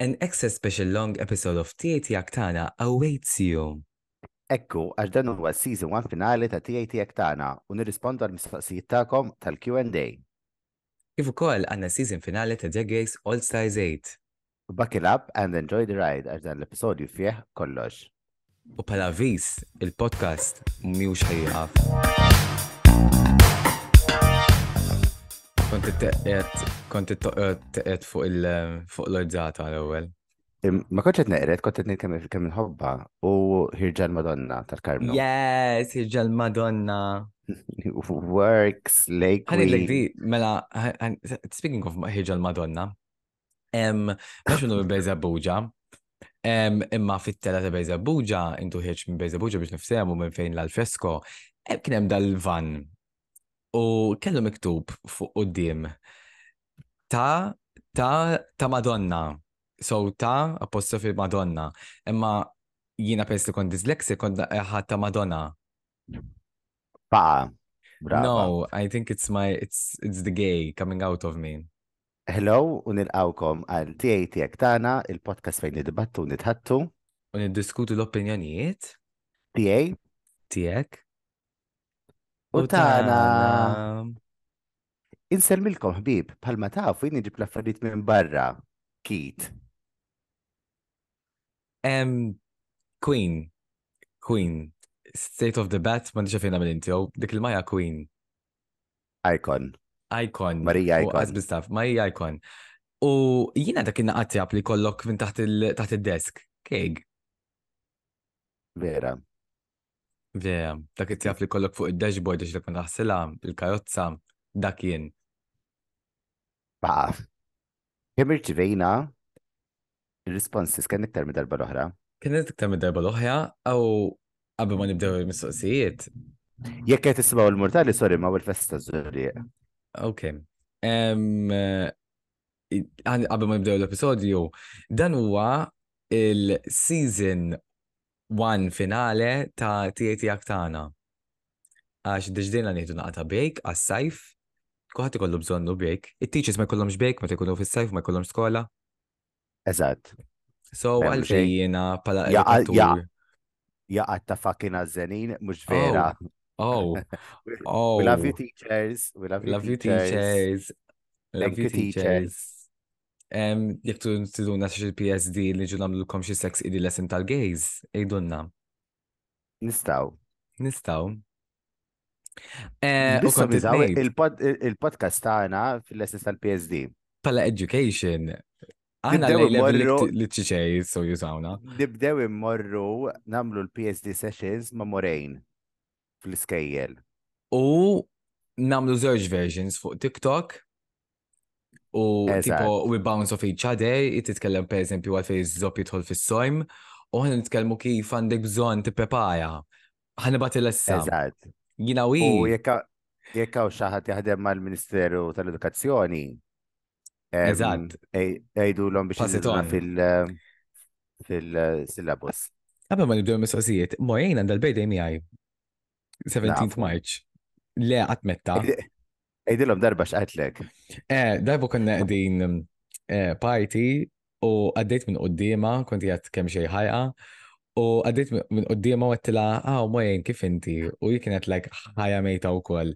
An extra special long episode of TAT Aktana awaits you. Ekku, għax dan huwa season 1 finali ta' TAT Aktana u nirrispondu għal mistoqsijiet tagħkom tal-Q&A. Kif ukoll għandna season finali ta' The Gays All Stars 8. Buckle up and enjoy the ride għax dan l-episodju fih kollox. U pala vis, il-podcast miux ħajjaf. Kont teqet, kont teqet fuq l-orġata l-ewel. Ma konċ qed neqret, kont qed kemm kemm inħobba u Hirġan Madonna tal-Karmnu. Yes, irġal Madonna. Works, Lake Ħani l Queen. di, mela, speaking of irġal Madonna, mux minnu minn Bejza Buġa, imma fit-tela ta' Bejza Buġa, intu ħieċ minn Bejza Buġa biex nifsemu minn fejn l-alfresko, em, kien hemm dal-van u kellu miktub fuq qudiem ta' ta' ta' Madonna. So ta' apostrofi Madonna. Imma jina pers li kont dyslexia kont ħadd ta' Madonna. Baqa. Brava. No, I think it's my it's it's the gay coming out of me. Hello u nilqawkom għal TAT Aktana, il-podcast fejn nidibattu nitħattu. U niddiskutu l-opinjonijiet TA tiegħek u tana. Inselmilkom ħbib, bħalma tafu jien iġib l-affarijiet minn barra. Kit. Um, Queen. Queen. State of the Bat, ma nixa fejna mill-intro, dik il-Maja Queen. Icon. Icon. Maria u Icon. Azbi staff, Maria Icon. U jina dak inna għattjab li kollok minn taħt il-desk. Keg. Vera. Vera, dak it-tjaf li kollok fuq il-dashboard ix dak naħsila, il-karozza, dak jien. Baqa. Kemm irċivejna il-responses kien iktar minn darba l-oħra. Kien iktar mid darba l-oħja, għaw qabel ma nibdew il-mistoqsijiet. Jekk qed tismaw il-mortali, sorry, ma il-festa żurri. Ok. Eh, Qabel ma nibdew l-episodju, dan huwa il-season 1 finale ta' TAT Aktana. Għax diġdina nieħdu naqta break għas-sajf, kuħat ikollu bżonnu break. It-teachers ma jkollhomx break meta jkunu fis-sajf ma jkollhomx skola. Eżatt. So M'hemm għalfej xejn. jiena pala Jaqat ta' fucking għazzenin, mux vera. Oh, We oh. love you teachers. We love you Love you teachers. Love you, teachers. Jek tu tiduna xi PSD li ġu namlukom xi sex idi lesson tal-gays, ejdunna. Nistaw. Nistaw. Eh, il-podcast tagħna fil-lessons tal-PSD. pala education. Aħna li ċiċej so jużawna. Nibdew immorru namlu l-PSD sessions ma' morejn fl-iskejjel. U namlu żewġ versions fuq TikTok. U tipo, we bounce off each other, titkellem per eżempju għalfej żopp jidħol fis-sojm, u ħana nitkellmu kif għandek bżonn tipprepara. Ħanibat il-essa. Eżatt. Jina U jekk hawn xi ħadd jaħdem mal-Ministeru tal-Edukazzjoni. Eżatt. ej- Ejdulhom biex fil- fil-syllabus. Qabel ma nibdew mistoqsijiet, mojjien għandha l-birthday miegħi. 17th Nafu. March. Le għatmetta. Ejdilom darba x'qatlek. Eh, darbu konna qegħdin um, eh, party u għaddejt minn qoddima, kont jgħat kemm xej ħajqa. U għaddejt minn qoddima u għattila, ah, mojjien kif inti? U jien kienet like ħajja mejta wkoll.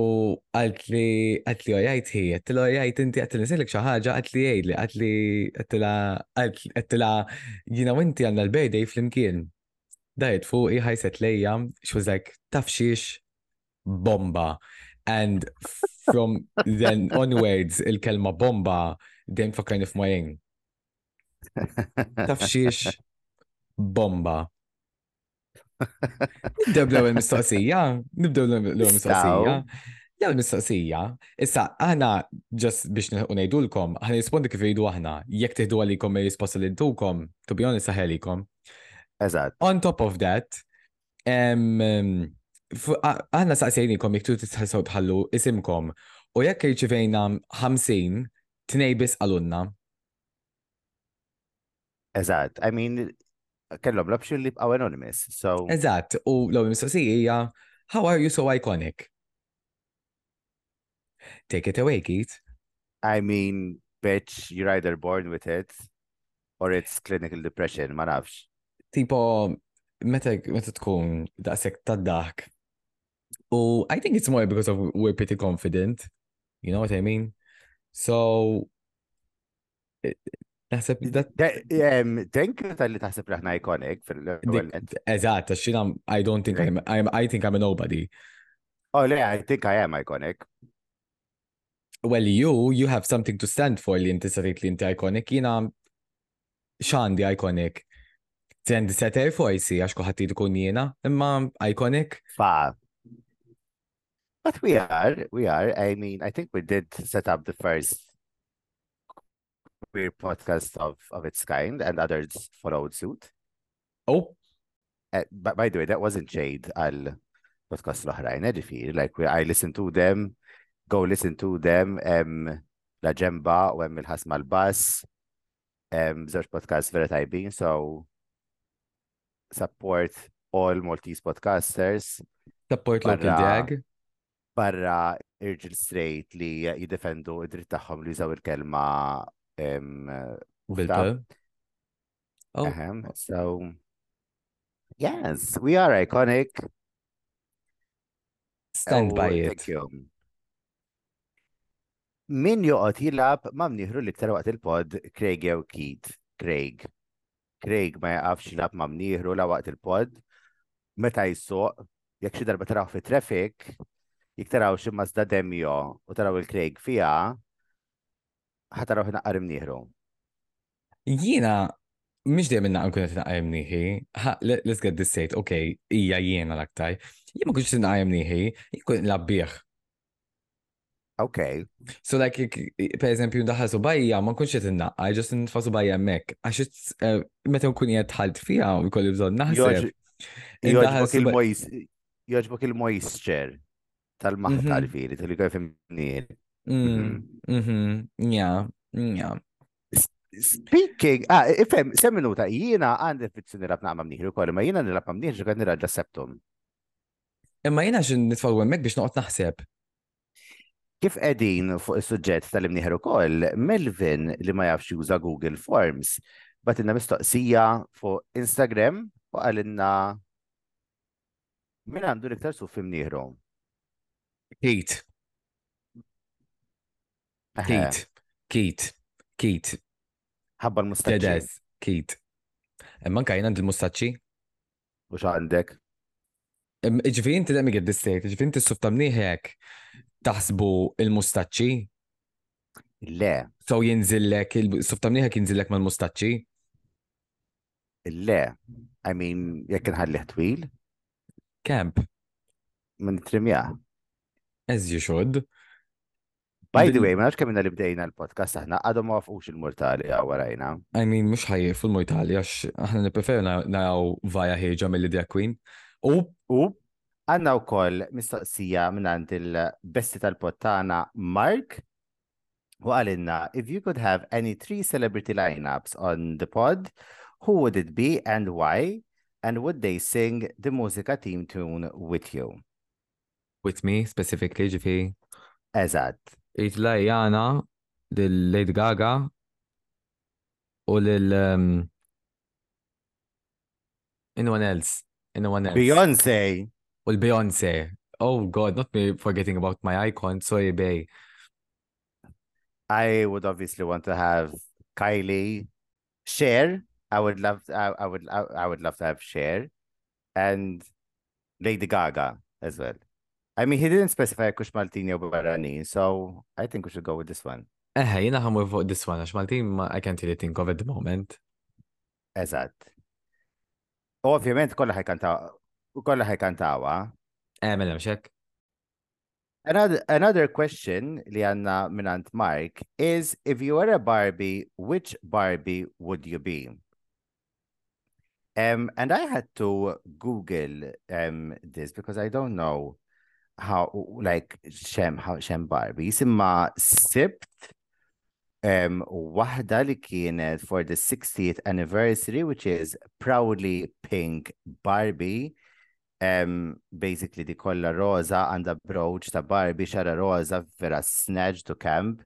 U għalt li, għalt li għajt hi, għattila għajajt inti, għattila nisilek xaħġa, għalt li għajd li, għalt li, għattila, għattila, jina u inti għanna l-birthday fl-imkien. Dajt fuq ħajset lejja, she tafxiex, bomba. And from then onwards, il-kelma bomba, dejjem fakkarni f'majin. Tafxiex, bomba. Nibdew l-ewwel mistoqsija, nibdew l-ewwel mistoqsija. L-ewwel mistoqsija, issa aħna just biex ngħidulkom, ħana rispondi kif jgħidu aħna, jekk teħdu għalikom ir-risposta li ntukom, to be honest saħelikom. Eżatt. On top of that, em, aħna saqsejnikom jek tu titħassaw tħallu isimkom u jekk irċivejna 50 tnejbis għalunna. Eżatt. I mean, kellhom l-option li bqgħu anonymous. So, Eżatt, u l-ewwel mistoqsija hija How are you so iconic? Take it away, Keith. I mean, bitch, you're either born with it or it's clinical depression, ma nafx. Tipo, meta, meta tkun daqsek tad-dak. U I think it's more because of we're pretty confident. You know what I mean? So, it- naħseb you tal-li taħseb li ħna iconic fil-ewwel. Eżatt, għax I don't think I'm, I'm I think I'm a nobody. Oh, le, I think I am iconic. Well, you, you have something to stand for li inti sarit li inti iconic. Jina xandi iconic. Seter forsi għax kuħat tkun jiena, imma iconic. Fa. But we are, we are. I mean, I think we did set up the first queer podcast of, of its kind and others followed suit. Oh, Uh, but by the way, that wasn't shade għal podcast l-oħrajn, eh, ġifiri. Like, we, I listen to them, go listen to them, um, la ġemba u hemm il-ħasma l-bass, um, żewġ podcast vera tajbin, so support all Maltese podcasters support local Barra- drag. Barra irġil straight li jiddefendu id-dritt tagħhom li jużaw il-kelma Bil-pel. Oh, Ahem, so yes, we are iconic. stand Oh, by it. Min joqgħod jilab ma mnieħru l-iktar waqt il-pod Craig jew Keith. Craig. Craig ma jaqafx jilab ma mnieħru la waqt il-pod. Meta jissuq, jekk xi darba taraw fi traffic, jekk taraw xi Mazda Demio u taraw il-Craig fija, ħataraw ħinaqqar imnieħru. Jiena, mux dejjem naqqa nkun qed naqqa nieħi. Let's get this straight. Okay, hija jiena l-aktar. Jien ma kunx naqqa nieħi, jien kun labbieħ. Okay. So like, jek- per eżempju, ndaħal subajja, ma nkunx qed naqqa, just nitfa subajja hemmhekk. Għax eh, meta nkun qed ħalt fiha u jkolli bżonn naħseb. Joġbok il-moisture tal-maħta Mhm. tal-viri, tal-li għaj femnir. Mm, mhm, ja, ja. Speaking, ah, ifem, sem minuta, jiena għandi fizzjoni rab naqma mniħru kolli, ma jiena nilab ma mniħru għad nirraġa septum. Imma jiena xin nitfaw hemmhekk biex noqgħod naħseb. Kif edin fuq il-sujġett tal-imniħru koll, Melvin li ma jafx juża Google Forms, batinna mistoqsija fuq Instagram u għalinna min għandu l-iktar suf imniħru. كيت كيت كيت كيت حب المستشفى. جداز. كيت أما كاين عند المستشفى؟ وش عندك؟ اجفين تدعمي قد السيت اجفين تسوفتا منيح هيك. تحسبوا المستشفى؟ لا. سو ينزل لك سوفتا منيح هيك ينزل لك من المستشفى؟ لا. امين يكن هاللي طويل. كامب. من ترمياه as you should. By the way, ma nafx kemm li bdejna l-podcast aħna għadhom ma wafqux il-mortali għawarajna. I mean, mux ħajji fil-mojtali, għax aħna nipreferu na- naraw vaja ħieġa mill-drag queen. U U għanna u koll mistoqsija minn il-besti tal-pottana Mark u għalinna, if you could have any three celebrity lineups on the pod, who would it be and why? And would they sing the musica team tune with you? With me specifically, ġifiri. Eżat. Itla jana lil-Lady Gaga u lil um, anyone else. Anyone else. Beyonce. U l-Beyonce. Oh God, not me forgetting about my icon, sorry, Bay. I would obviously want to have Kylie, Cher. I would love. I, I would. I, I would love to have Cher, and Lady Gaga as well. I mean, he didn't specify Kush Maltini or Barani, so I think we should go with this one. Eh, jina ħamur fuq this one, għax Maltin I can't really think of at the moment. Eżatt. Ovvjament kollha ħajkantaw, kollha ħajkantawa. Eh, mela mxek. Another another question li għanna minant Mark is if you were a Barbie, which Barbie would you be? Um, and I had to Google um this because I don't know how like xem how xem Barbie. Simma sibt um waħda li kienet for the 60th anniversary, which is proudly pink Barbie. Um, basically di kolla rosa and a brooch ta' Barbie xara rosa vera snatch to camp.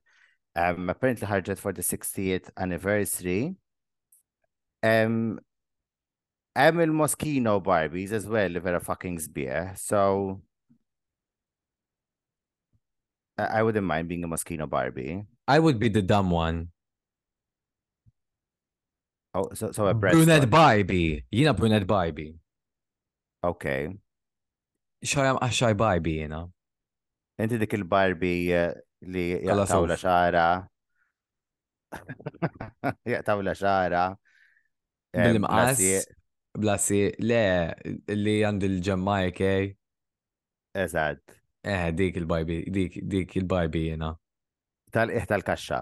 Um, apparently ħarġet for the 60th anniversary. Um, hemm il-Moschino Barbies as well li vera fucking sbieħ, so I wouldn't mind being a Moschino Barbie. I would be the dumb one. Oh, so so a Brunette Barbie. You know, brunette Barbie. Okay. Xajam għaxaj Barbie jina. Inti dik il-Barbie eh, li Kolla jaqtawla suf. xara. Jaqtawla xara. em, Bil-imqas. blasiq. Blasi, le, li għand il-ġemmajke. Eh, dik il-Barbie, dik, dik il-Barbie jina. Tal-iħ tal-kaxxa.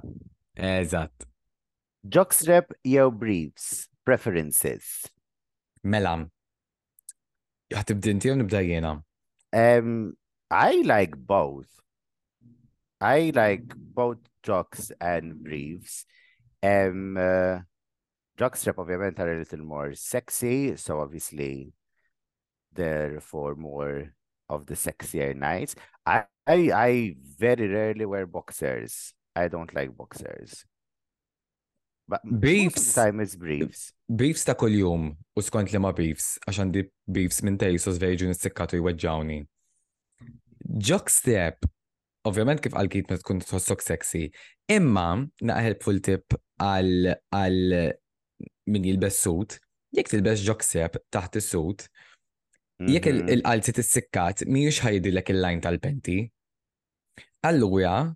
Eżatt. Jockstrap jew briefs. Preferences. Mela. Ħatibdinti u nibda jena. Um, I like both. I like both jocks and briefs. Um, uh, jockstrap obviously are a little more sexy, so obviously they're for more of the sexier nights. I, I, I very rarely wear boxers. I don't like boxers. But the time it's briefs. Beefs ta' kol-jum, u skont li ma beefs, għax għandi beefs minn tejsos veġu nistikkatu jweġġawni. Jockstrap, ovvjament kif għal-kit ma tkun tħossok sexy, imma naqħel full tip għal għal min jilbes suit, jek tilbes jockstrap taħt is-suit, jekk Mhm. il-qalzi tissikkat, miex ħajdilek il-line tal-penti. Allura,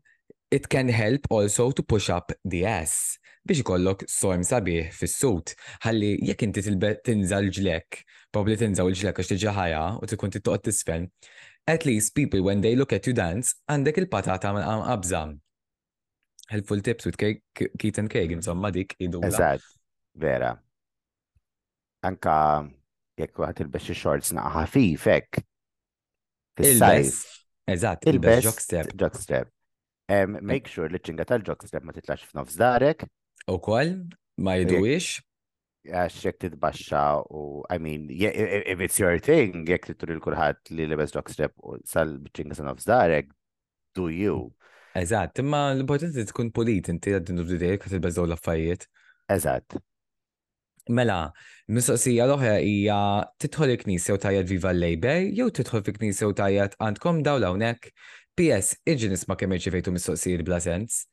it can help also to push up the ass biex ikollok storm sabiħ fis-sut. Ħalli jekk inti tinżal ġlek, probably tinżaw ġlek għax tiġi ħajja u tkun tittoqgħod tisfen. At least people when they look at you dance, għandek il-patata minn qam qabża. Helpful tips with and Cake, insomma dik idula. Eżatt, vera. Anka jekk waħed ilbex shorts naqa' ħafif hekk. Fis-sajf. Eżatt, Ilbes jockstrap. jockstrap. Make sure li ċinga tal-jockstrap ma titlax f'nofs darek, U koll, ma jiduwix, għax jekk titbaxxa u, I mean, if it's your thing, jekk tittur il-kulħadd li libes jockstrap u sal-ċinga sa nofs darek, do you. Eżatt, imma l-importanti tkun polit, inti għaddin u bdidejk għat il-bezzaw l-affarijiet. Eżatt. Mela, mistoqsija l-oħra hija tidħol il-knisja u tajjed viva l-lejber, jew tidħol fi knisja u tajjed għandkom dawl hawnhekk. PS, iġi nisma' kemm irċivejtu mistoqsijiet bla sens.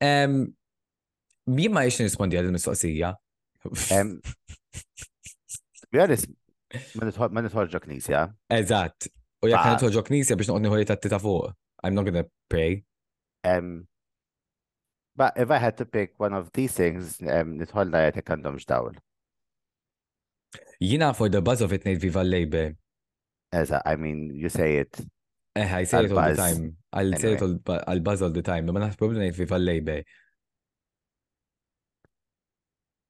Jien ma jiex nirrispondi għal il-mistoqsija. Be honest, ma ma ġo knisja. Eżatt. U jekk ġo knisja biex noqgħod nieħu ta' tita fuq. I'm not gonna pray. But if I had to pick one of these things, nidħol dajet jekk għandhomx dawl. Jina for the buzz of it ngħid viva l-lejber. Eżatt, I mean, you say it. Eh, I say it all the time. I'll say it all- għal-buzz all the time. Ma naħseb probably ngħid viva l-lejber.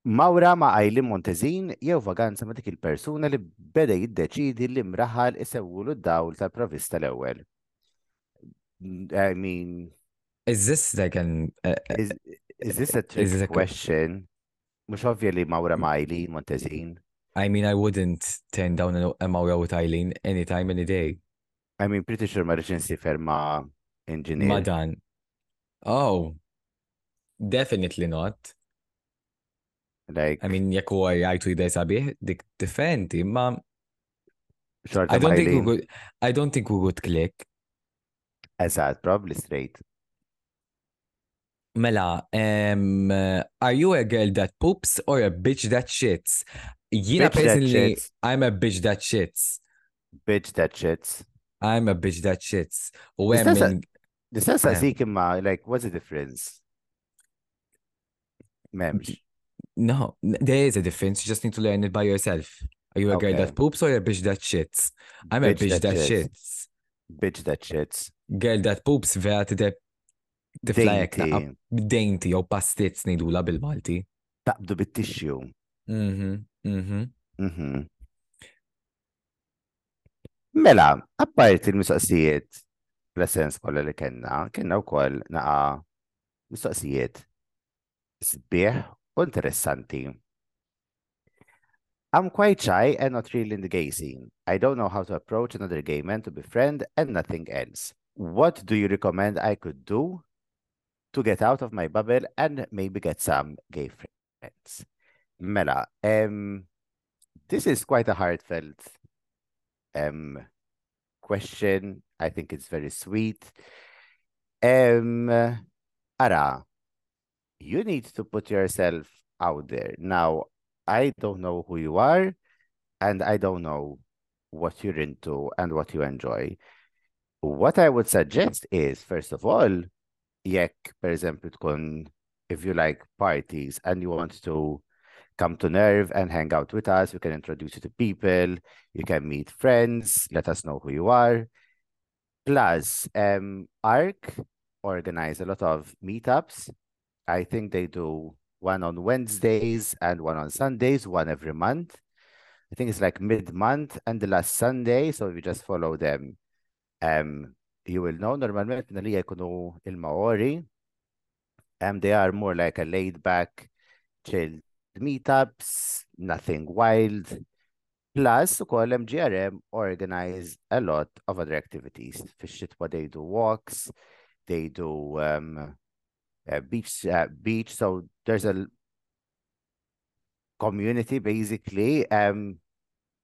Mawra ma' Ajli Montezin jew vaganza ma' dik il-persuna li beda jiddeċidi li mraħal isewwulu d-dawl tal-provista l-ewwel. I mean, Is this like an... Uh, is, is this a Is this trick a que- question? Mux ovvja li Mawra ma' Ajli Montezin. I mean, I wouldn't turn down a, a Maura with Eileen anytime, any day. I mean, pretty sure ma' reċensi ferma engineer. Madan. Oh, definitely not. Like, I mean, jekk huwa jgħajtu jidej sabiħ, dik differenti, ma I don't ma' think we would, I don't think we would click. Eżatt, probably straight. Mela, um, are you a girl that poops or a bitch that shits? Jina Bitch personally. I'm a bitch that shits. Bitch that shits. I'm a bitch that shits. U Is hemm that a- min- Nistess għazik imma, like, what's the difference? Memx. no, there is a difference. You just need to learn it by yourself. Are you a girl that poops or a bitch that shits? I'm a bitch that shits. Bitch that shits. Girl that poops vera tide tiflajek Dainty. jew pastizz nejdula bil-Malti. Taqbdu bit-tixju. Mhm, mhm. Mhm. Mela, apparti il-mistoqsijiet l-essens kolla li kena, kena. I'm quite shy and not really in the gay scene. I don't know how to approach another gay man to befriend and nothing else. What do you recommend I could do to get out of my bubble and maybe get some gay friends? Mela, um, this is quite a heartfelt um question. I think it's very sweet. Um, Ara, you need to put yourself out there. Now, I don't know who you are, and I don't know what you're into and what you enjoy. What I would suggest is, first of all, jekk, per tkun, if you like parties and you want to come to Nerve and hang out with us, we can introduce you to people, you can meet friends, let us know who you are. Plus, um, ARC organize a lot of meetups. I think they do one on Wednesdays and one on Sundays, one every month. I think it's like mid-month and the last Sunday, so if you just follow them, um, you will know normalment na li jkunu il-Maori. Um, they are more like a laid-back, chilled meetups, nothing wild. Plus, ukoll MGRM organize a lot of other activities. Fix-xitwa they do walks, they do um, uh, beach, uh, beach. So there's a community basically um,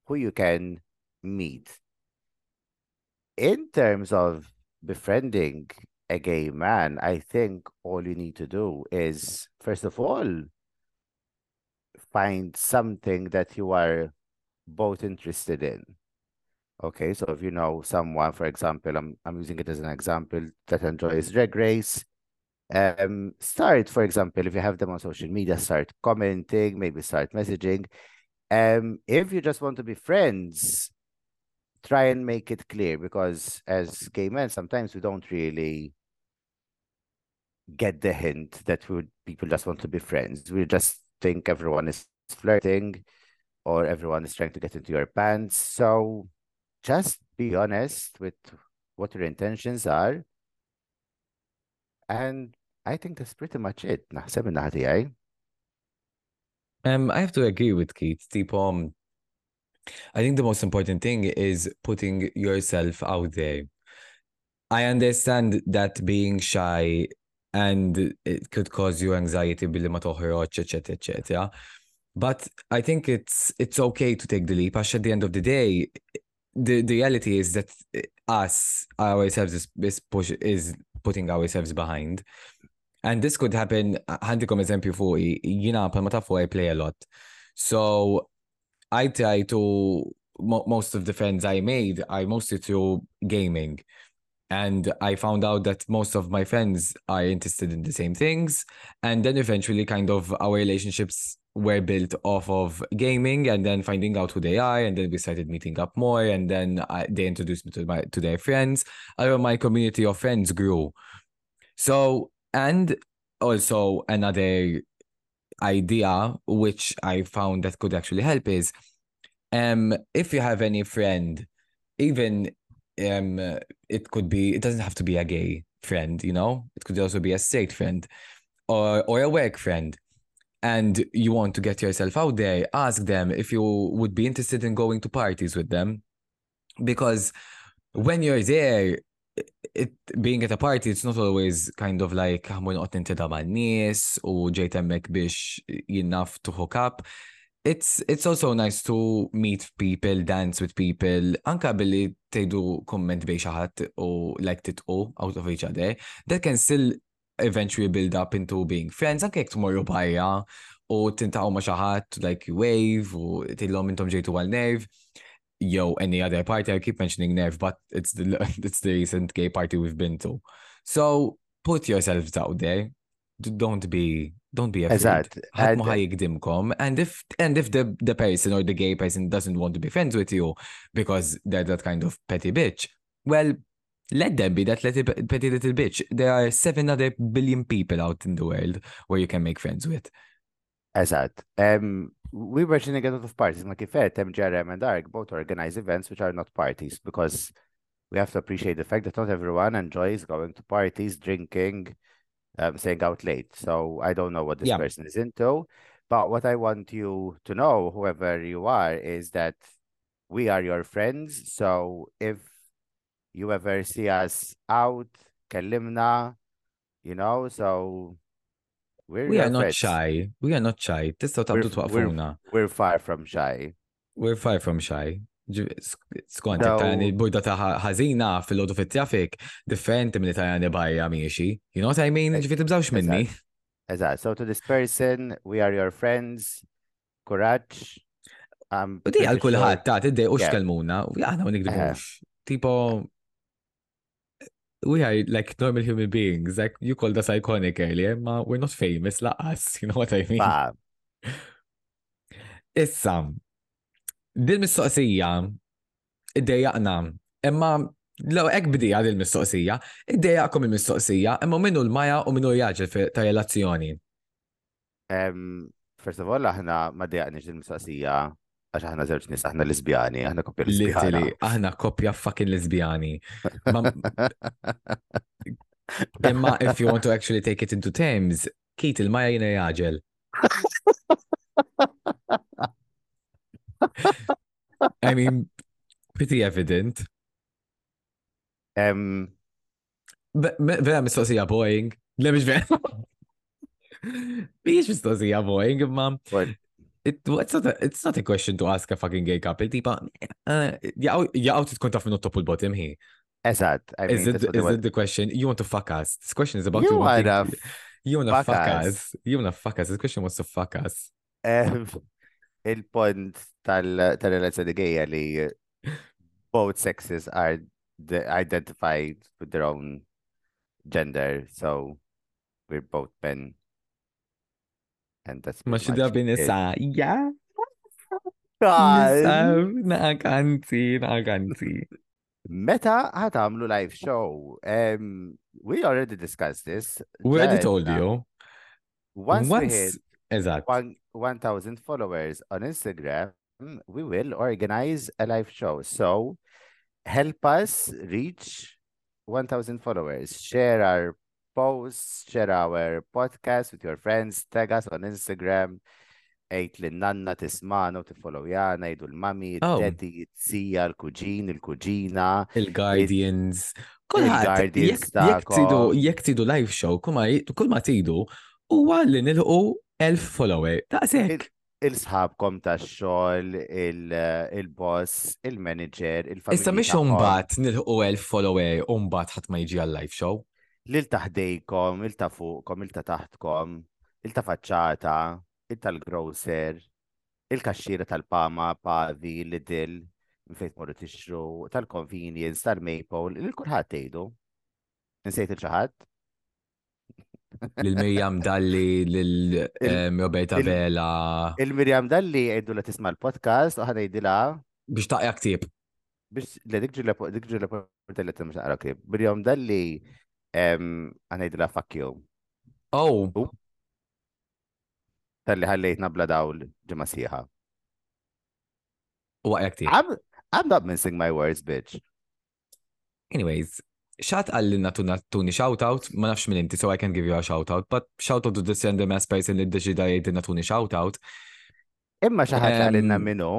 who you can meet. In terms of befriending a gay man, I think all you need to do is, first of all, find something that you are both interested in. Okay, so if you know someone, for example, I'm I'm using it as an example that enjoys drag race, um, start, for example, if you have them on social media, start commenting, maybe start messaging. Um, if you just want to be friends, try and make it clear because as gay men, sometimes we don't really get the hint that we people just want to be friends. We're just think everyone is flirting or everyone is trying to get into your pants. So just be honest with what your intentions are. And I think that's pretty much it. naħseb naħdi għaj. Um, I have to agree with Keith. Tipo, um, I think the most important thing is putting yourself out there. I understand that being shy and it could cause you anxiety etc., etc. But I think it's it's okay to take the leap. At the end of the day, the, the reality is that us ourselves is, is push is putting ourselves behind. And this could happen, għandikom eżempju fuqi, jina palma ta' fuq I play a lot. So I try to, most of the friends I made I mostly through gaming. And I found out that most of my friends are interested in the same things. And then eventually kind of our relationships were built off of gaming and then finding out who they are. And then we started meeting up more. And then I, they introduced me to my to their friends. Uh, my community of friends grew. So and also another idea which i found that could actually help is um if you have any friend even um it could be it doesn't have to be a gay friend you know it could also be a straight friend or or a work friend and you want to get yourself out there, ask them if you would be interested in going to parties with them. Because when you're there, it, being at a party, it's not always kind of like we're not into the nies or ġejt bish enough to hook up. It's it's also nice to meet people, dance with people, anka billi tejdu komment bej xaħat u like titqu out of each other. That can still eventually build up into being friends, anke jek tomorrow bajja u tintaqgħu ma' xaħat, like you wave u tillhom intom ġejtu għal nerv. Yo, any other party, I keep mentioning Nerve, but it's the it's the recent gay party we've been to. So put yourselves out there. Don't be don't be afraid. Eżatt. And if and if the the person or the gay person doesn't want to be friends with you because they're that kind of petty bitch, well, let them be that little, petty little bitch. There are seven other billion people out in the world where you can make friends with. Eżatt. Um, we were running a lot of parties. Like if kifet, MGRM and ARC both organize events which are not parties because we have to appreciate the fact that not everyone enjoys going to parties, drinking, um, staying out late. So I don't know what this yeah. person is into. But what I want you to know, whoever you are, is that we are your friends. So if you ever see us out, Kalimna, you know, so We're We are not friends. shy. We are not shy. Tistgħu We're, tabdu f- we're, twaqfuna. we're far from shy. We're far from shy. Skont, tajani l-bujda ta' ħa- ħażina fil-lodu fit-traffic, differenti minn tajani bajja miexi. You know what I mean? Ġifi tibżawx minni. Eżatt. So to this person, we are your friends. Courage. U di għal sure- ta' tidej u Yeah. xkelmuna, u għana ma Eh. nikdibux. Tipo, we are like normal human beings, like you called us iconic earlier, ma we're not famous laqas, you know what I mean? Issa, din mistoqsija, id-dejjaqna, imma Law ek bidija din mistoqsija, id-dejjaqkom il-mistoqsija, imma minnu l-maja u minnu jaġel ta' relazzjoni. first of all, aħna ma dejaqniex il-mistoqsija għax aħna żewġ nies aħna lesbjani, aħna koppja lesbjana. Literally, aħna koppja fucking lesbjani. Ma- Imma if you want to actually take it into terms, Kate il-maja jina jaġel. I mean, pretty evident. Me- Vera mistoqsija Boeing. Le mux vera. Biex mistoqsija Boeing, imma it, it's, not a, it's not a question to ask a fucking gay couple. Tipa, uh, jaqaw titkun taf minnu top u l-bottom hi. Eżatt. I Is it, is want- it the question, you want to fuck us? This question is about You you you wanna fuck fuck us. us. You wanna fuck us. This question wants to fuck us. Tal- tal-relazzjoni li both sexes are the- identified with their own gender, so we're both men. And that's Ma pretty xidra much bin it. issa, ja, God. nisa, naqanzi, naqanzi. Meta ħatamlu live show? Um, we already discussed this. We already told you. Once, we hit Exact. 1,000 followers on Instagram, we will organize a live show. So help us reach 1,000 followers. Share our posts, share our podcast with your friends, tag us on Instagram. Ejt l-nanna tismanu tifollow jana, jgħidu l-mami, oh. d-dedi, t-sija, l-kuġin, il-kuġina. Il-guardians. Kullħat, jek tidu live show, kull tidu, u għallin il-ħu 1000 follower. Daqshekk. Il-sħabkom ta' xogħol, il-boss, il-manager, il-familja. Issa mhix umbat nilħu 1000 follower umbat ħadd ma jiġi għal-live show. Lil taħdejkom, il ta' fuqkom, il-taħtkom, il ta' faċċata, il tal-grocer, il-kaxxira tal-pama, pavi, l-dil, fejt morru tixru, tal-convenience, tal-maple, il-kulħadd tgħidu. Nsejt il-xaħat? Lil-Mirjam Dalli, lil-Roberta il- Vela, Il-Mirjam dalli għeddu la tisma l-podcast, u ħana jidila biex taqja ktib. biex li dik ġilla portella mux naqra krib. Mirjam dalli għana jidila fuck you. Oh, Tal-li ħallejtna bla dawl ġimma siħa. għajja ktib. I'm, I'm not mincing my words, bitch. Anyways, xat għallina tuni shoutout, ma nafx minn inti, so I can give you a shoutout, but shoutout to this random ass person li d-deċida jgħidina tuni shoutout. Imma xaħat Em, għalinna minnu,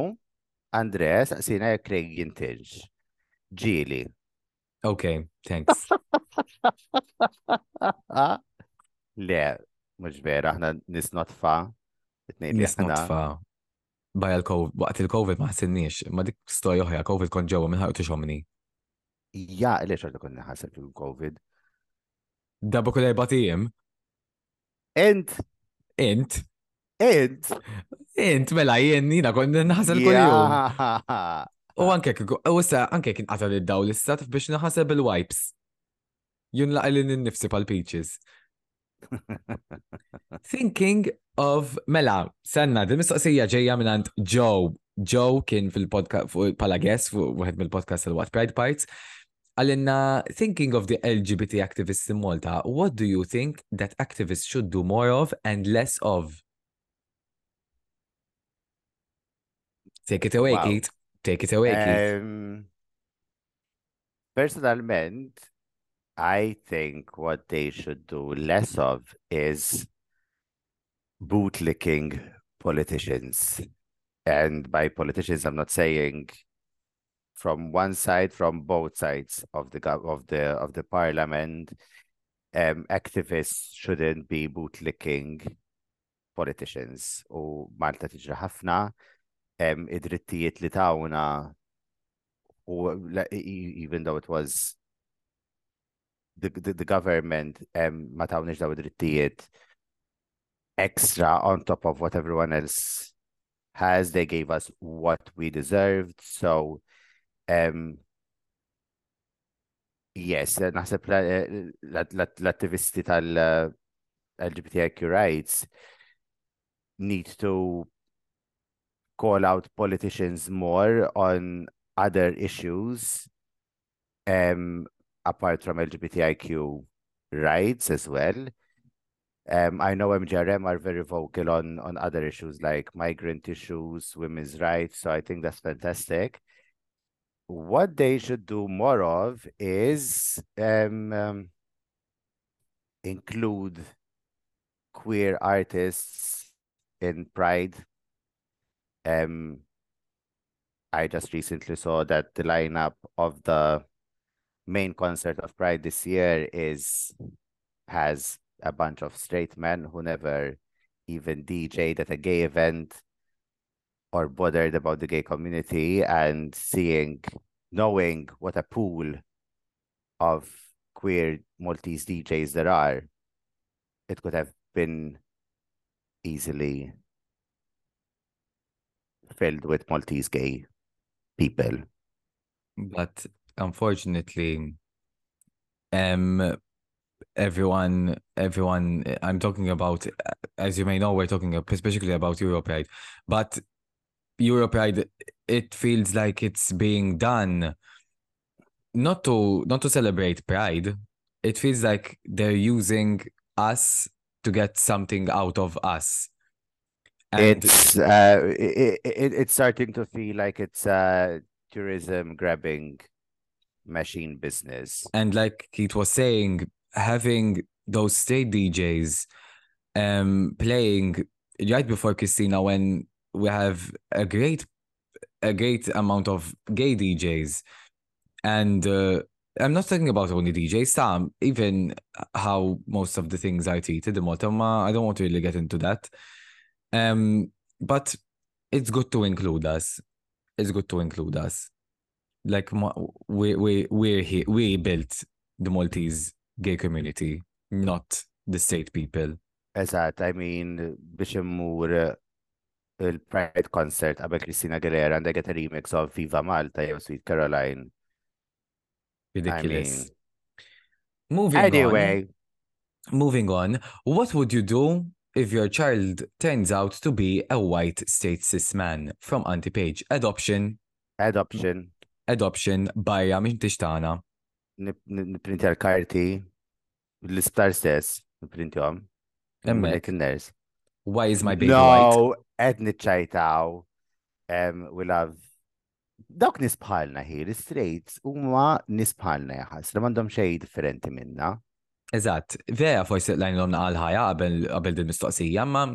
Andres, sina Craig jintiġ. Ġili. Okay, thanks. Le, mux vera, ħna nisnotfa. It-nejn li Nis aħna- notfa. Baja l-Covid, waqt il-Covid ma ħsinniex, ma dik storja oħra, Covid kon ġewwa minn ħajtu xomni. Ja, li xorta konna ħasel fil-Covid. Dabba kull erba' tiem, Ent, int, ent. int mela jien jina kon naħsel kull. U anke u issa anke kien qatal id-daw l-istat biex naħaseb bil-wipes. Jun laqli n-nifsi pal-peaches. Thinking of Mela, senna, din mistoqsija ġejja minn Joe. Joe kien fil-podcast pala guest fuq wieħed mill-podcast il-What Pride Parts. Għallinna, thinking of the LGBT activists in Malta, what do you think that activists should do more of and less of? Take it away, Wow. Keith. Take it away, Keith. Um, personalment, I think what they should do less of is bootlicking politicians. And by politicians, I'm not saying from one side, from both sides of the of the of the parliament. um, activists shouldn't be bootlicking politicians u Malta tiġra ħafna um, id-drittijiet li tawna u even though it was the, the, the government um, ma tawnix daw id-drittijiet extra on top of what everyone else has. They gave us what we deserved. So, um, yes, naħseb l-attivisti tal-LGBTIQ rights need to call out politicians more on other issues um, apart from LGBTIQ rights as well. Um, I know MGRM are very vocal on on other issues like migrant issues, women's rights. So I think that's fantastic. What they should do more of is um, um, include queer artists in Pride. Um, I just recently saw that the lineup of the main concert of Pride this year is has a bunch of straight men who never even DJed at a gay event or bothered about the gay community and seeing, knowing what a pool of queer Maltese DJs there are, it could have been easily filled with Maltese gay people. But unfortunately, um, everyone everyone i'm talking about as you may know we're talking especially about europride but europride it feels like it's being done not to not to celebrate pride. It feels like they're using us to get something out of us. And it's uh it, it, it's starting to feel like it's uh tourism grabbing machine business. And like Keith was saying having those state DJs um playing right before Christina when we have a great a great amount of gay DJs and uh, I'm not talking about only DJs, Sam, even how most of the things are treated in Malta, I don't want to really get into that. Um, but it's good to include us. It's good to include us. Like we we we here we built the Maltese gay community, not the state people. Eżatt, I mean, biex il-Pride concert qabel Christina Aguilera and I get a remix of Viva Malta jew Sweet Caroline. Ridiculous. I mean, moving anyway. on. Moving on, what would you do if your child turns out to be a white state cis man from anti-page? Adoption. Adoption. Adoption barra minn tixtana niprinti għal-karti, l-isptar stess, niprinti għom. Emmek. Why is my baby no, white? No, ed nitċajtaw. Um, we'll have dawk nisbħalna here, straight, huma nisbħalna jaħas, li mandom xej differenti minna. Eżatt, vera forsi lajn l-om ħajja qabel din mistoqsija, ma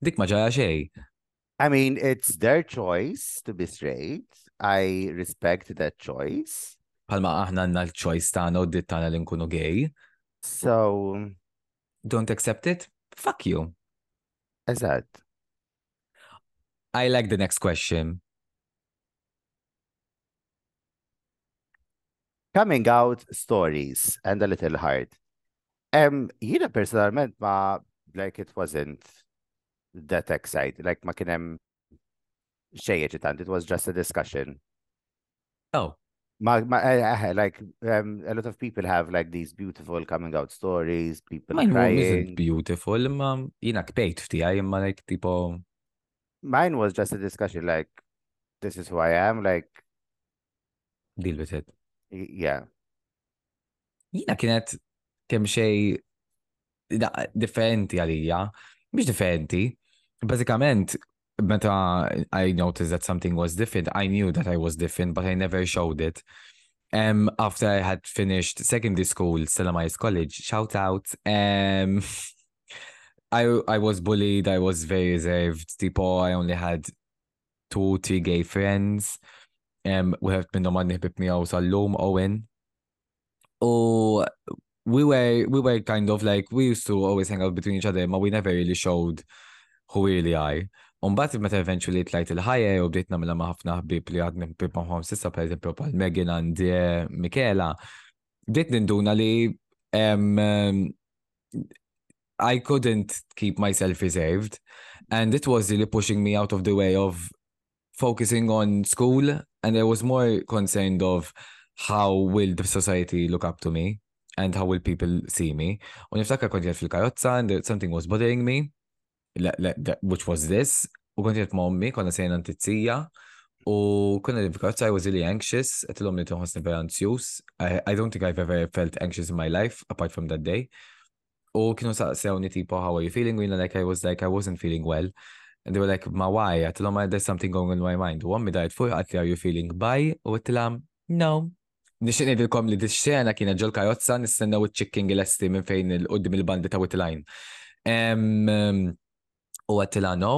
dik ma ġara xej. I mean, it's their choice to be straight. I respect that choice. Palma aħna għanna l-choice tagħna u d tagħna li nkunu gay. So. Don't accept it? Fuck you. Eżatt. I like the next question. Coming out stories and a little hard. Um, you jina personalment ma like it wasn't that exciting. Like ma kienem xej it was just a discussion. Oh. My, my, I, I, like um, a lot of people have like these beautiful coming out stories, people Mine crying. isn't beautiful, imma jina kbejt ftija, imma like tipo. Mine was just a discussion like, this is who I am, like. Deal with it. Yeah. Jina kienet kem xej differenti għalija, biex differenti. Bazzikament, meta I noticed that something was different, I knew that I was different, but I never showed it. Um, after I had finished secondary school, Stella College, shout out. Um, I I was bullied. I was very reserved. Tipo, I only had two, three gay friends. Um, we have been nomad nihbib miegħu sal-lum Owen. U we were we were kind of like we used to always hang out between each other, but we never really showed who really are. Umbat meta eventually tlajt il-ħajja u bdejt namela ma' ħafna ħbib li għadni ħbib maħom sissa per eżempju pal Megan għandi Michaela. Bdejt ninduna li um, I couldn't keep myself reserved and it was really pushing me out of the way of focusing on school and I was more concerned of how will the society look up to me and how will people see me. U niftakar kont fil-karozza and something was bothering me, which was this. U kont jgħet ma' konna sejna tizzija. U konna fil-karozza, I was really anxious. Għetilom li tuħosni very anxious. I, I don't think I've ever felt anxious in my life, apart from that day. U kienu saqsewni tipo, how are you feeling? wina like, I was like, I wasn't feeling well. And they were like, ma why? Għatilom, there's something going on in my mind. U għammi dajt fuq, għatli, are you feeling by? U għattilam, no, Nixin edilkom li d-xena kiena ġol kajotza nistenna u ċikking l-esti minn fejn il-qoddim il-bandi ta' Witline. U għattila no,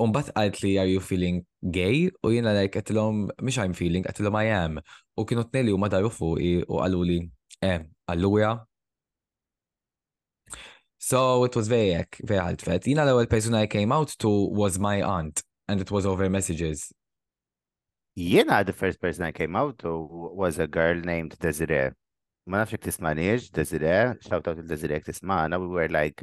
Umbat għalt li are you feeling gay? U jena like għatilom, mish I'm feeling, għatilom I am. U kienu t-nelli u ma daru u għallu li, eh, għalluja, So it was very, very ħaltfet. You know, the person I came out to was my aunt and it was over messages. You know, the first person I came out to was a girl named Desiree. Ma nafx jek tismaniex, Desiree, shout out to Desiree tismana, we were like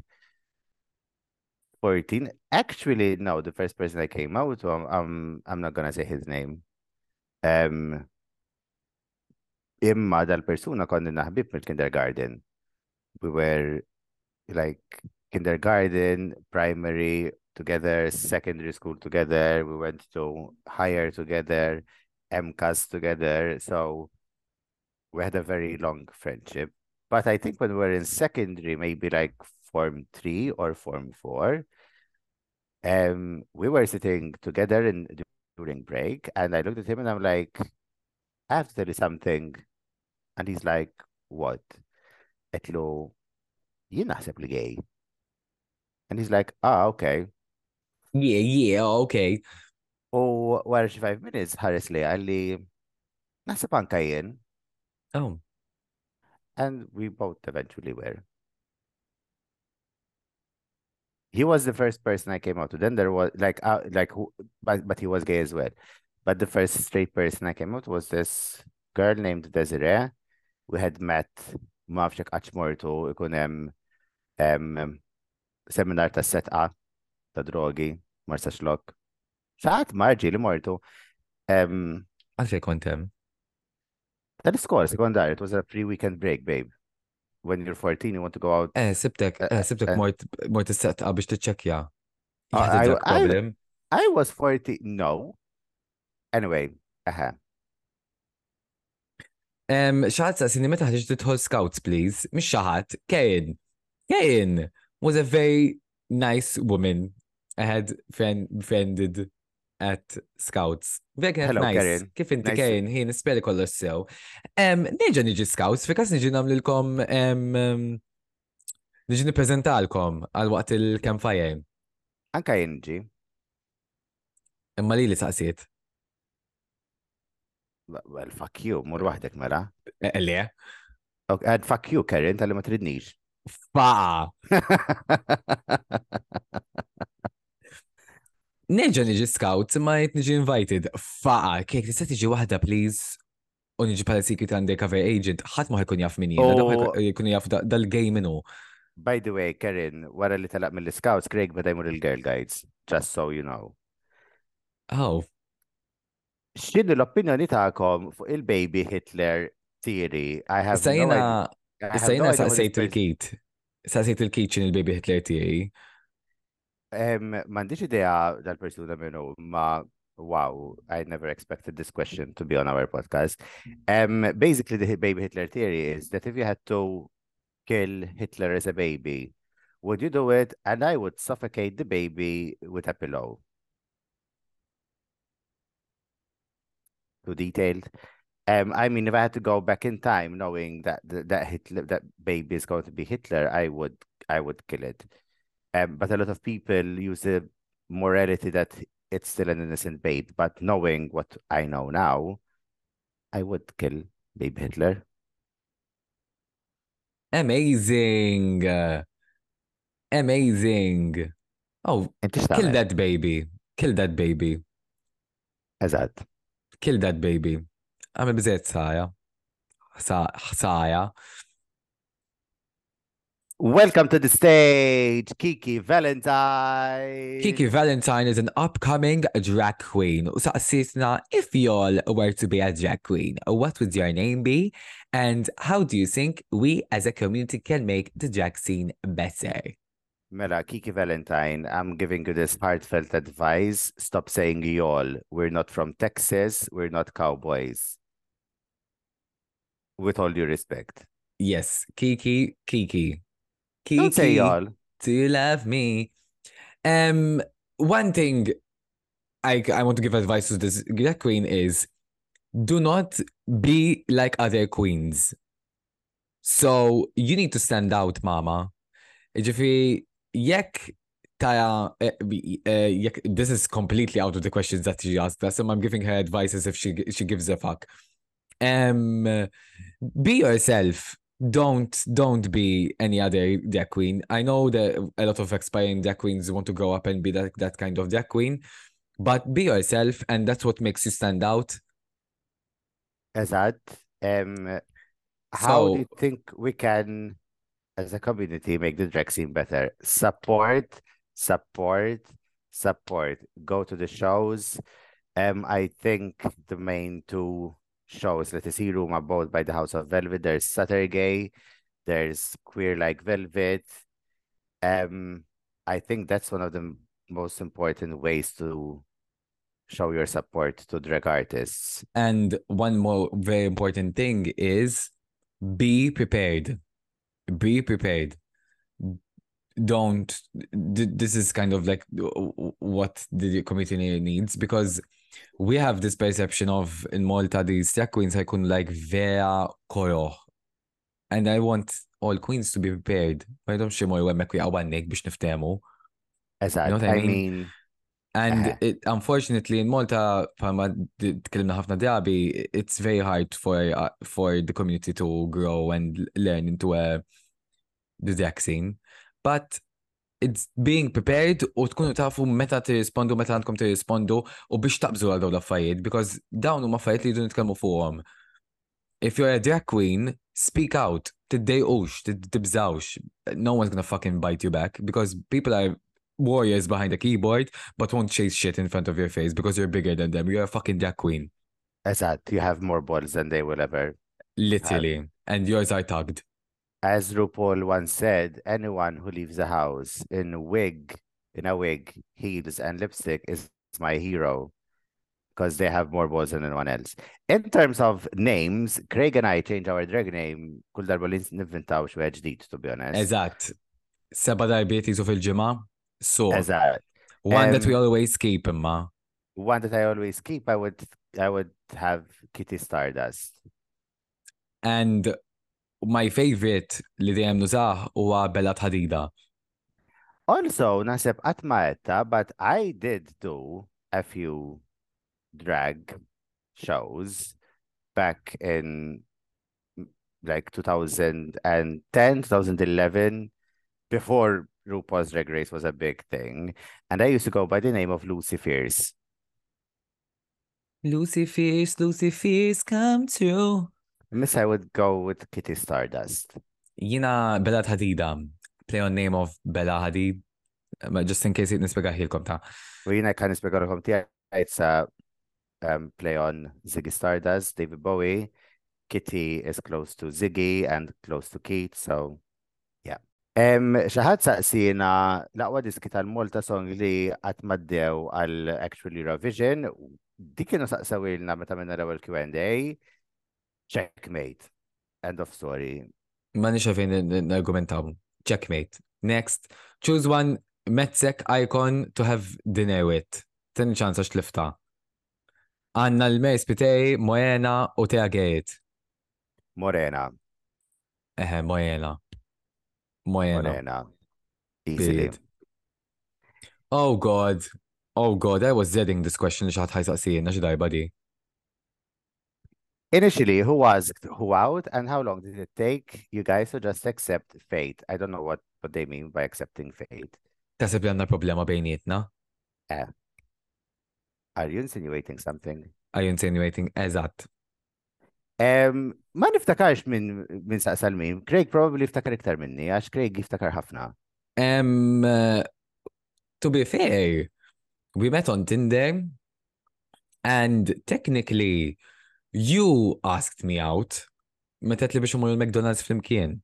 14. Actually, no, the first person I came out to, I'm, I'm, I'm not gonna say his name. Um, imma dal-persuna konni naħbib mill-kindergarten. We were like kindergarten, primary, together, secondary school together. We went to higher together, MCAS together. So we had a very long friendship. But I think when we were in secondary, maybe like form three or form four, um, we were sitting together in during break, and I looked at him and I'm like, I have to tell you something. And he's like, what? Etlo, you naħseb li gay. And he's like, ah, okay. Yeah, yeah, okay. U wara xi five minutes ħares li għalli naħseb anka jien. Oh. And we both eventually were. He was the first person I came out to. Then there was like uh, like but but he was gay as well. But the first straight person I came out was this girl named Desiree. We had met ma fxek qaċmortu ikun hemm seminar ta' setqa ta' drogi Marsa xlok. Saħat marġi li mortu. Għalfej kontem? Tal-iskola sekondari, it was a pre-weekend break, babe. When you're 14, you want to go out. Eh, sibtek, eh, sibtek mort s-set biex t-ċekja. problem. I was 40, no. Anyway, aha. Xaħat sa' sinni meta ħħiġ titħol scouts, please. Mish xaħat, Kane. Kane was a very nice woman. I had friend, befriended at Scouts. Vek Hello, nice. Karen. Kif inti Nice. kien, ħin speli kollu sew. Neġa niġi Scouts, fikas niġi namlilkom, niġi niprezentalkom għal waqt il-campfire. Anka jinġi. Imma li li saqsiet. Well, fuck you, mur wahdek mela. Le? Ok, And fuck you, Karen, tal-li ma tridnix. Fa! Neġa niġi Scouts, imma jt niġi invited. Fa! Kek, tista tiġi wahda, please? U niġi pala secret undercover agent, ħat ma ħajkun jaf minni, jkun jaf da- dal-gay minnu. By the way, Karen, wara li talaq mill-scouts, Craig beda jmur il-Girl Guides, just so you know. Oh, X'inhi l-opinjoni tagħkom fuq il-baby Hitler theory? I have issa have issa this saqsejt il-kit. Saqsejt il-kit xin il-baby Hitler. Um, M'għandix idea dal-persuna minnu, ma wow, I never expected this question to be on our podcast. Um, basically, the baby Hitler theory is that if you had to kill Hitler as a baby, would you do it? And I would suffocate the baby with a pillow. Too detailed. Um, I mean, if I had to go back in time, knowing that that, that Hitler, that baby is going to be Hitler, I would, I would kill it. Um, but a lot of people use the morality that it's still an innocent babe. But knowing what I know now, I would kill baby Hitler. Amazing. Amazing. Oh, kill that baby. Kill that baby. Eżatt. Kill that baby. Għamil bizzet saja. Sa- Saja. Welcome to the stage, Kiki Valentine. Kiki Valentine is an upcoming drag queen. U saqsitna if y'all were to be a drag queen, what would your name be? And how do you think we as a community can make the drag scene better? Mela, Kiki Valentine, I'm giving you this heartfelt advice. Stop saying y'all. We're not from Texas. We're not cowboys. With all due respect. Yes, Kiki, Kiki. Kiki, Don't say y'all. do you love me? Um, one thing I, I want to give advice to this drag queen is do not be like other queens. So you need to stand out, mama. Ġifi, jekk ta' bi- eh, jekk this is completely out of the questions that she asked us, so I'm giving her advice as if she she gives a fuck. Um, be yourself. Don't don't be any other drag queen. I know that a lot of aspiring drag queens want to grow up and be that, that kind of drag queen, but be yourself, and that's what makes you stand out. Eżatt. Um, how do you think we can, as a community, make the drag scene better? Support, support, support. Go to the shows. Um, I think the main two shows that is room are both by the House of Velvet. There's Saturday, there's Queer Like Velvet. Um, I think that's one of the most important ways to show your support to drag artists. And one more very important thing is be prepared. Be prepared. Don't. This is kind of like what the community needs because we have this perception of in Malta these drag queens ħajkun like vera koroħ. And I want all queens to be prepared. Ma jdomx ximur għemmek u għawannek biex niftemu. Eżatt. what I I mean? And Uh-huh. it, unfortunately, in Malta, palma d- tkellimna ħafna drabi, it's very hard for uh, for the community to grow and learn into a the vaccine. But it's being prepared u tkunu tafu meta tirrispondu, meta għandkom tirrispondu u biex taqbżu għal dawn l-affarijiet, because dawn huma affarijiet li jdu nitkellmu fuqhom. If you're a drag queen, speak out. Tiddejqux, tid- tibżawx. No one's gonna fucking bite you back because people are warriors behind a keyboard but won't chase shit in front of your face because you're bigger than them. You're a fucking drag queen. eżatt, you have more balls than they will ever. Literally. And yours are tugged. As RuPaul once said, anyone who leaves the house in wig, in a wig, heels, and lipstick is my hero because they have more balls than anyone else. In terms of names, Craig and I change our drag name kull darba li nivvintaw xi ġdid, to be honest. Eżatt. Seba darbiet jizu fil-ġimgħa. So, Eżatt. one that we Um, always keep imma. One that I always keep, I would I would have Kitty Stardust. And my favorite li dejjem nużah huwa Bella Hadida. Also, nasib atmaetta, but I did do a few drag shows back in like 2010, 2011, before RuPaul's Drag Race was a big thing. And I used to go by the name of Lucy Fierce. Lucy Fierce, Lucy Fierce, come true. Miss, I would go with Kitty Stardust. Jina Bella Hadida. Play on name of Bella Hadid. Ma Just in case it nispega ħilkom ta' U jina kan nispiegalkom tija, it's a um, play on Ziggy Stardust, David Bowie. Kitty is close to Ziggy and close to Keith, so. Um, xaħat saqsina laqwa diski tal-Malta song li għatmaddew għal Actual Eurovision, dik kienu saqsawilna meta minna l-ewel Q&A, checkmate, end of story. Ma nix għafin argumentaw. Checkmate. Next. Choose one Metzek icon to have dinner with. Tini ċansa xtlifta. Għanna l-mejs pitej, Moena u Tea Gate. Morena, Eħe, Moena. Morena. Easily. Oh God. Oh God, I was dreading this question li xaħat ħajsaqsijin, naġi darba di. Initially, who asked who out and how long did it take you guys to just accept fate? I don't know what, what they mean by accepting fate. Tasib li għanna problema bejnietna? Eh. Are you insinuating something? Are you insinuating? Eżatt. Um, ma niftakarx minn min saqsal min. Craig probably iftakar iktar minni, għax Craig jiftakar ħafna. Um, uh, to be fair, we met on Tinder and technically you asked me out metet li biex umur il-McDonald's fl-imkien.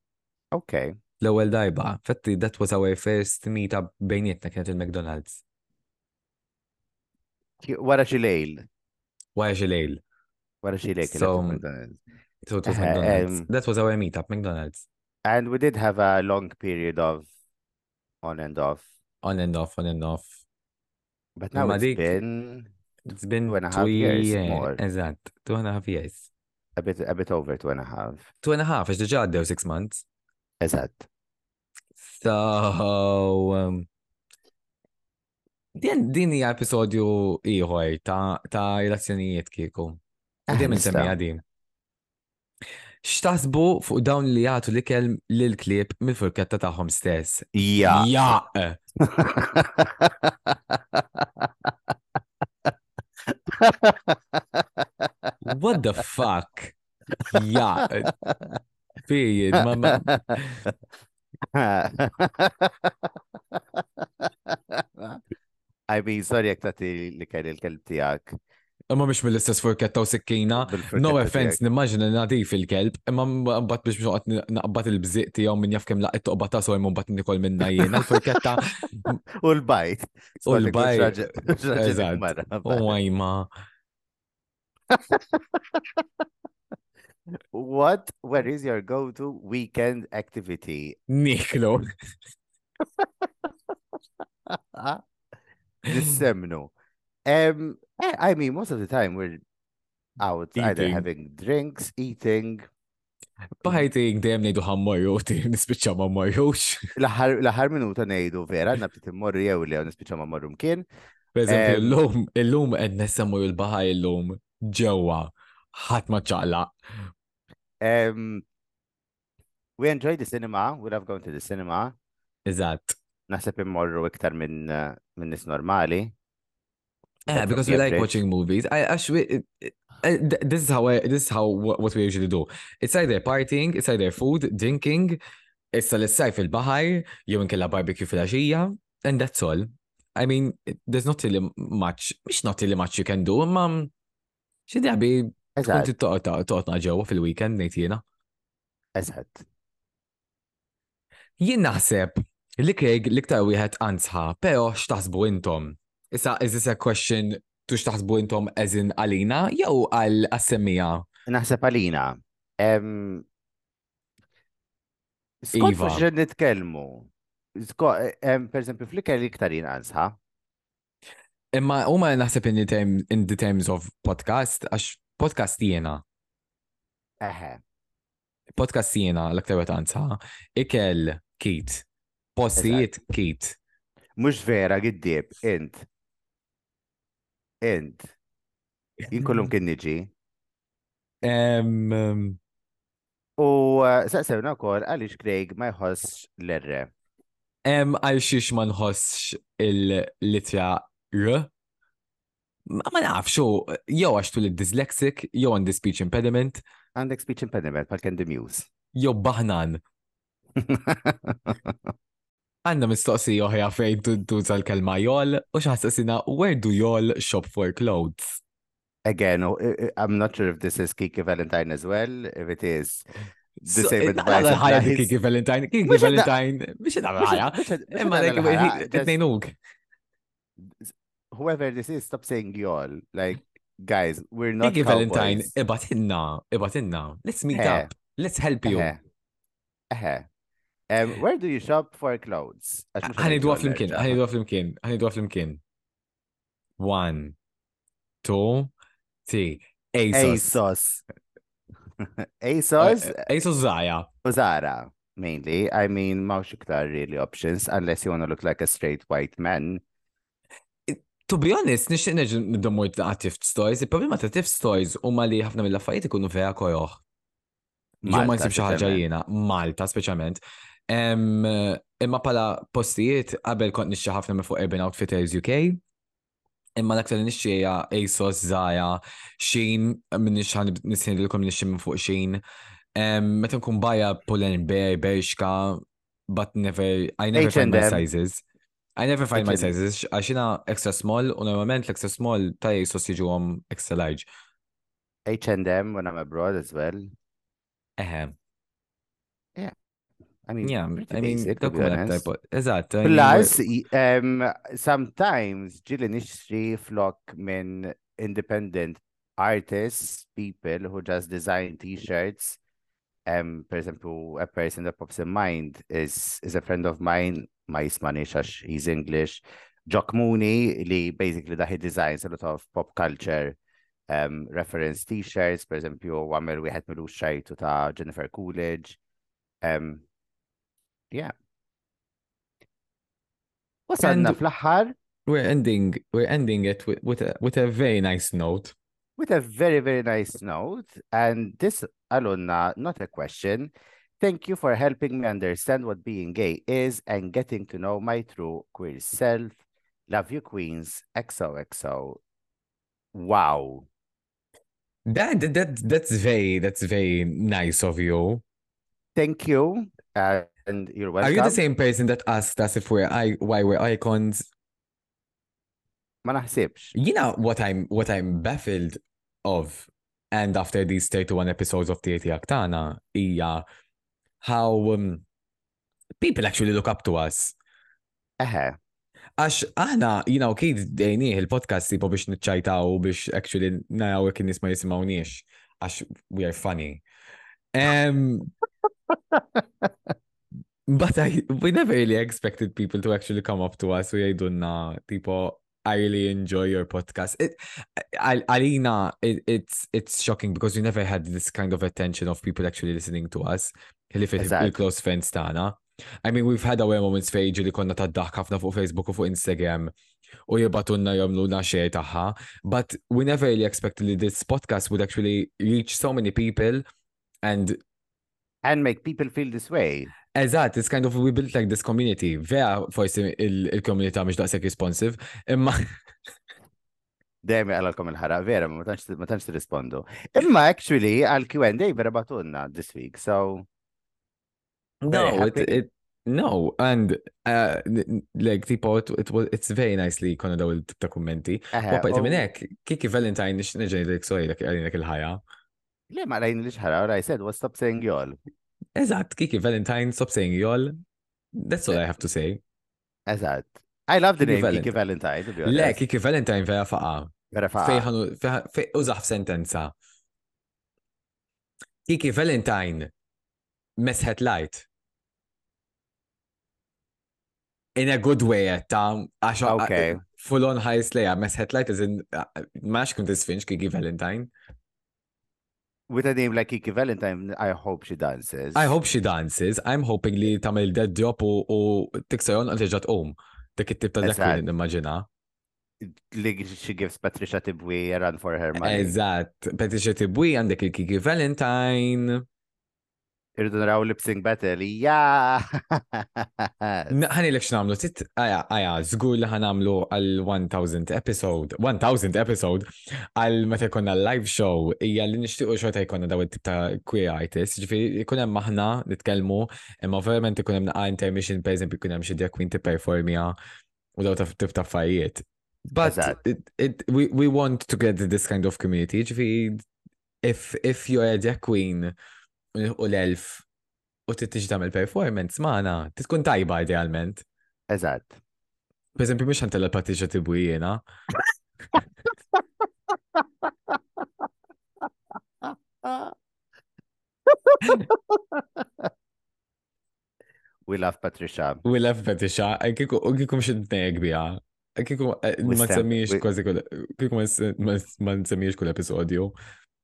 Okay. L-ewwel darba. Fetti, that was our first meet up bejnietna kienet il-McDonald's. Wara xi lejl. Wara xi lejl. Wara xi lejl. So- il-McDonald's. So it was Uh, McDonald's. um, That was our meet up, McDonald's. And we did have a long period of on and off. On and off, on and off. But now it's been It's been Two and a half years yeah, more. Eżatt, two and a half years. a bit a bit over two and a half. Two and a half, għax diġa għaddew six months. Eżatt. So, um, din din hija episodju ieħor ta' ta' relazzjonijiet kieku. Għadjem eh, nsemmi għadin. Xtaħsbu fuq dawn li jgħatu li kelm l-klib mill-furketta taħħom stess. Ja. Ja. What the fuck? Ja. Fijid, mamma. I mean, sorry, jek tati li kajn il-kelb tijak. أما مش من الاستاس فوركتا وسكينة نو افنس نماجن نضيف الكلب. أما مبات مش مش وقت نقبط البزيق تيوم من يفكم لقيت قبطة سوى مبات نقول من ناين الفوركتا والباي والباي وايما What what is your go to weekend activity? Niklo. السمنو Um, I I mean, most of the time we're out either Eating. having drinks, eating. Bħajti dejjem ngħidu ħammorju, tim nispiċċa ma. L-aħħar l-aħħar minuta ngħidu vera, nabtit immorru jew li nispiċċa ma morru mkien. Per eżempju, Em. l-lum, il-lum qed nessemmu il-baħaj il-lum ġewwa. Ħadd ma ċaqla. Um, we enjoy the cinema. We love going to the cinema. Eżatt. Naħseb immorru iktar minn uh, minn nis normali. Yeah, because we like watching movies. I actually, this is how I, this is how what we usually do. It's either partying, it's either food, drinking, issa l-sajf il-baħar, jew inkella barbecue fil-għaxija, and that's all. I mean, there's not really much, mhix not really much you can do, imma xi drabi tkun toqgħodna ġewwa fil-weekend ngħid jiena. eżatt. Jien naħseb li Craig l-iktar wieħed ansħa, pero x'taħsbu intom? Issa, is this a question tu x'taħsbu intom as in għalina jew għal assemmija? Naħseb għalina. Skont Iva. xed nitkellmu. Sko- em, Per esempio, flikker li iktar jinqansħa. Imma huma naħseb in in the terms of podcast, għax podcast jiena, Eħe. podcast jiena l-aktar ansħa, ikel kit, postijiet kit. Mux vera giddib, int. Int. Jien kollum kien niġi. U uh, saqsewna wkoll għaliex Craig ma jħoss em, għal xiex ma nħossx il-litra r. Ma ma nafx, xo, jew għax tu dyslexic jew għandi speech impediment, Għandek speech impediment pal the muse. jew baħnan. Għanna mistoqsi oħra fejn tu- tuża l-kelma jol, u xaħsasina, where do y'all shop for clothes? Again, I- I- I'm not sure if this is Kiki Valentine as well. If it is, the same eh, advice ħajja. Kiki Valentine, Kiki Valentine, biex naqra ħajja. Imma like. Whoever this is, stop saying y'all. Like, guys, we're not Kiki Valentine, ibatinna, ibatinna. Let's meet up. Let's help you. Eħe. Um, where do you shop for clothes? Ħanidu għal fl-imkien, nerġa'. ħanidu fl-imkien, ħanidu fl-imkien. One, two, three. ASOS. ASOS. ASOS ASOS Zaya. u Zara, mainly. I mean, mawx iktar really options unless you want to look like a straight white man. To be honest, nixtieq neġu niddommu ta' Tift Stories, il-problema ta' Tift Stories huma li ħafna mill-affarijiet ikunu vera koroħ. Jew ma Malta, nsib speċjalment. jiena, Malta speċjalment. Imma pala postijiet qabel kont nixxi ħafna minn fuq Urban Outfitters UK. Imma l-aktar li ASOS, Zaya, Shein, minn nixħan nisħin nixxi minn fuq Shein. Meta nkun bajja Pull&Bear, Bear, Bershka, but never, I never find my sizes. I never find my sizes, għaxina extra small, u normalment l-extra small ta' ASOS jiġu għom extra large. H&M when I'm abroad as well. Eħe, I mean, yeah, I mean, basic, to be dokument honest. type, eżatt. I mean, Plus, um, sometimes ġili nixtri flok minn independent artists, people who just design t-shirts. Um, for example, a person that pops in mind is is a friend of mine, jismanix għax he's English, Jock Mooney, li basically that he designs a lot of pop culture um, reference t-shirts, per esempio, għamil wieħed milu xajtu ta' Jennifer Coolidge. Um, yeah. Wasalna And- fl-aħħar We're ending we're ending it with, with a with a very nice note. with a very, very nice note. And this, Aluna, not a question. Thank you for helping me understand what being gay is and getting to know my true queer self. Love you, Queens. XOXO. Wow. That, that that that's very that's very nice of you. Thank you. Uh, and you're Are welcome. you the same person that asked us if we're I why we're icons? Ma naħsibx. You know what I'm what I'm baffled of, and after these 31 episodes of Tieti Aktana, hija how um, people actually look up to us. Eħe. Għax aħna, you know, kid dejnieh il-podcast tipo biex nitċajtaw biex actually naraw kien nisma jisimawniex. Għax we are funny. Um, but I, we never really expected people to actually come up to us u jgħidulna tipo I really enjoy your podcast. It, Al- Alina, it, it's it's shocking because we never had this kind of attention of people actually listening to us. Li fit Eżatt. il-close friends tagħna. I mean, we've had our moments fejn li konna taddaħ ħafna fuq Facebook u fuq Instagram u jibatunna jomluna xej taħħa, but we never really expected that this podcast would actually reach so many people and And make people feel this way. Eżatt, it's kind of we built like this community. Vera forsi il- il-komunità mhux daqshekk responsive, imma Dejjem għalalkom il-ħara, vera, ma tantx tirrispondu. Imma actually għal Q&A vera batunna this week, so no, it, it no, and uh, like tipo it, it was it's very nicely konna daw il-tip ta' kummenti. Wapajt u- minn hekk, kiki Valentine nix neġeni dik sorry dak il-ħajja. Le ma rajni li xħara, what I said was stop saying y'all. Eżatt, kiki Valentine, stop saying y'all. That's all I have to say. Eżatt. I love the name Kiki Valentine. Le, kiki Valentine vera faqa. Vera faqa. Fejħanu, fej, użaħ sentenza. Kiki Valentine, mesħet light. In a good way, ta' għaxa, Okay. full on high slayer, mesħet light, as in, maċ kun tisfinx Kiki Valentine. With a name like Kiki Valentine, I hope she dances. I hope she dances. I'm hoping li tamil dead drop u, u tiksajon għal teġat um. Dik it-tip ta' dak li nimmaġina. Like she gives Patricia Tibwi a run for her money. Eżatt. Patricia Tibwi għandek il-Kiki Valentine. Irridu naraw lip sync battle. N- Ħani l xnamlu, tit, aja, aja, zgur li ħanamlu għal 1000 episode, 1000 episode, għal meta konna live show, hija li nishtiqu xorta jkonna daw it-tip ta' queer artist, ġifiri, ikun hemm maħna nitkellmu, imma verament ikun hemm naqa intermission, per eżempju, ikun hemm xi drag queen tipperformja u daw ta' tip ta'. But it, it, we, we want to get this kind of community, ġifiri, if, if you're a drag queen u l-elf u t-tiġi tamil performance maħna, t-tkun tajba idealment. Eżat. Per esempio, mux għantella patiġa tibwi jena. We love Patricia. We love Patricia. E Kikum. Kikum e e, ma nsemmiex kważi kull. Kikum ma nsemmiex kull episodju.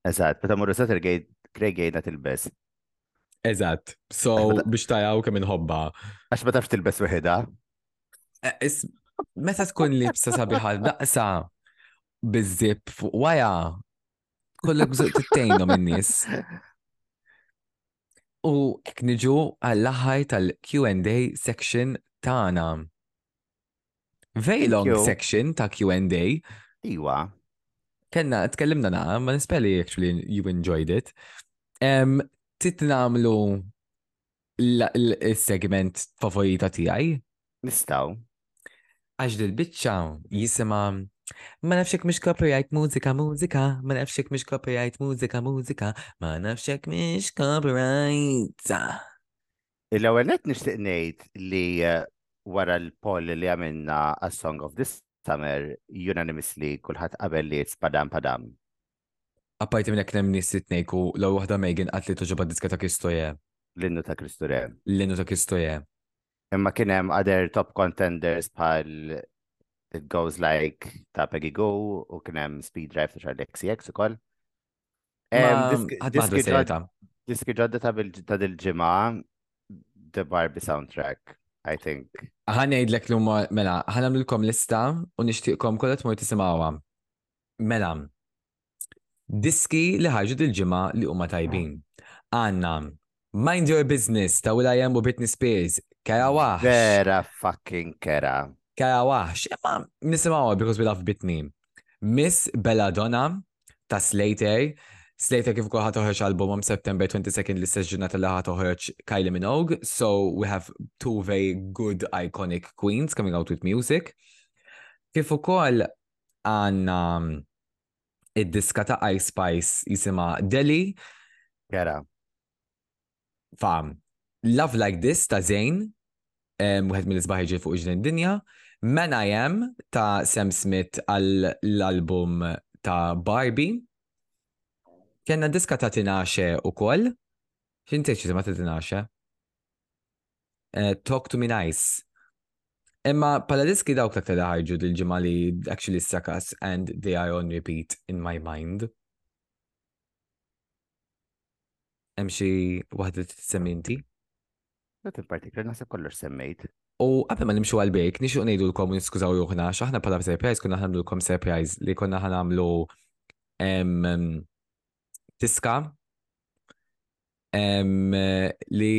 Eżat, meta morru Saturday Għajna tilbes. Eżatt. So, biex tajaw kemm inħobba. Għax ma tafx tilbes wahida. Eh, Meta tkun libsa sabiħa daqsa bizzip fuq waja, kollek bżuq tittejnom in-nies. U ek niġu għall-aħħar tal-Q&A section tagħna. Very long section ta' Q&A. Iwa. Kenna, tkellimna naqa, ma nispeli actually you enjoyed it. Um, titnamlu il-segment favorita tijaj? Nistaw. Għax dil-bicċa jisima ma nafxek mish copyright mużika mużika, ma nafxek mish copyright mużika mużika, ma nafxek mish copyright. Qed nixtieq ngħid li uh, wara l-poll li għamilna a Song of this Summer unanimously kulħadd qabel li padam padam. Apparti minn eknem nis sitnejku l waħda Megan għatli tuġoba diska ta' Kistoje. L-innu ta' Kristure. L-innu ta' Kistoje. Imma kien hemm other top contenders bħal It Goes Like ta' Peggy Go u kien hemm Speed Drive ta' Charlie XCX ukoll. Diski ġodda ta' dil-ġimgħa The Barbie soundtrack, I think. Ħanejd l lumma, mela, ħanamlilkom lista u nishtiqkom kolla tmur tisimawa. Mela, diski li ħarġu dil-ġimma li huma tajbin. Għanna, Mind Your Business ta' Will.i.am u Britney Spears, kera waħx. Vera fucking kera. Kera waħx, imma nisimawa because we love Britney. Miss Belladonna ta' Slater, Slater kif ħatoħroġ album on September 22nd li s ġurnata li ħatoħroġ Kylie Minogue, so we have two very good iconic queens coming out with music. Kif ukoll għanna id-diska ta' Ice Spice jisima Deli, Kera. fam. Love Like This ta' Zayn, um, wieħed mill-isbaħi fuq ġdin dinja, Man I Am ta' Sam Smith għall-album ta' Barbie, Kenna diska ta' Tinaxe u koll. Xin teċi ma ta' Tinaxe? Uh, Talk to me nice. Imma pala diski dawk ta' tada ħarġu dil-ġimma li actually sakas and they are on repeat in my mind. Hemm xi waħda tissemminti. Not in particular, nasib kollox semmejt. U qabel ma nimxu għal-bejk, nixuq ngħidu l-kom niskużaw juħna, xaħna pala surprise konna ħamlu l-kom surprise li konna ħanamlu diska li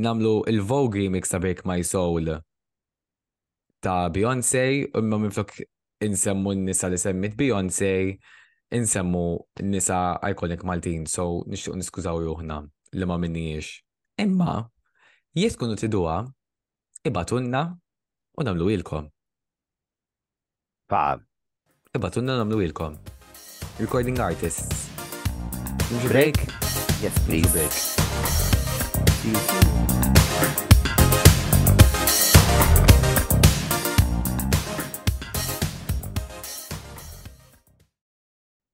namlu il-Vogue remix ta' Break My Soul ta' Beyoncé, imma minflok insemmu n-nisa li semmit Beyoncé, insemmu n-nisa iconic Maltin, so nixtuq niskużaw juħna li ma minniex. Imma, jies kunu tiduwa, ibatunna u namlu ilkom. Fa' Ibatunna namlu ilkom. Recording artists. Nimxu Break? break? yes, please. break. See you soon.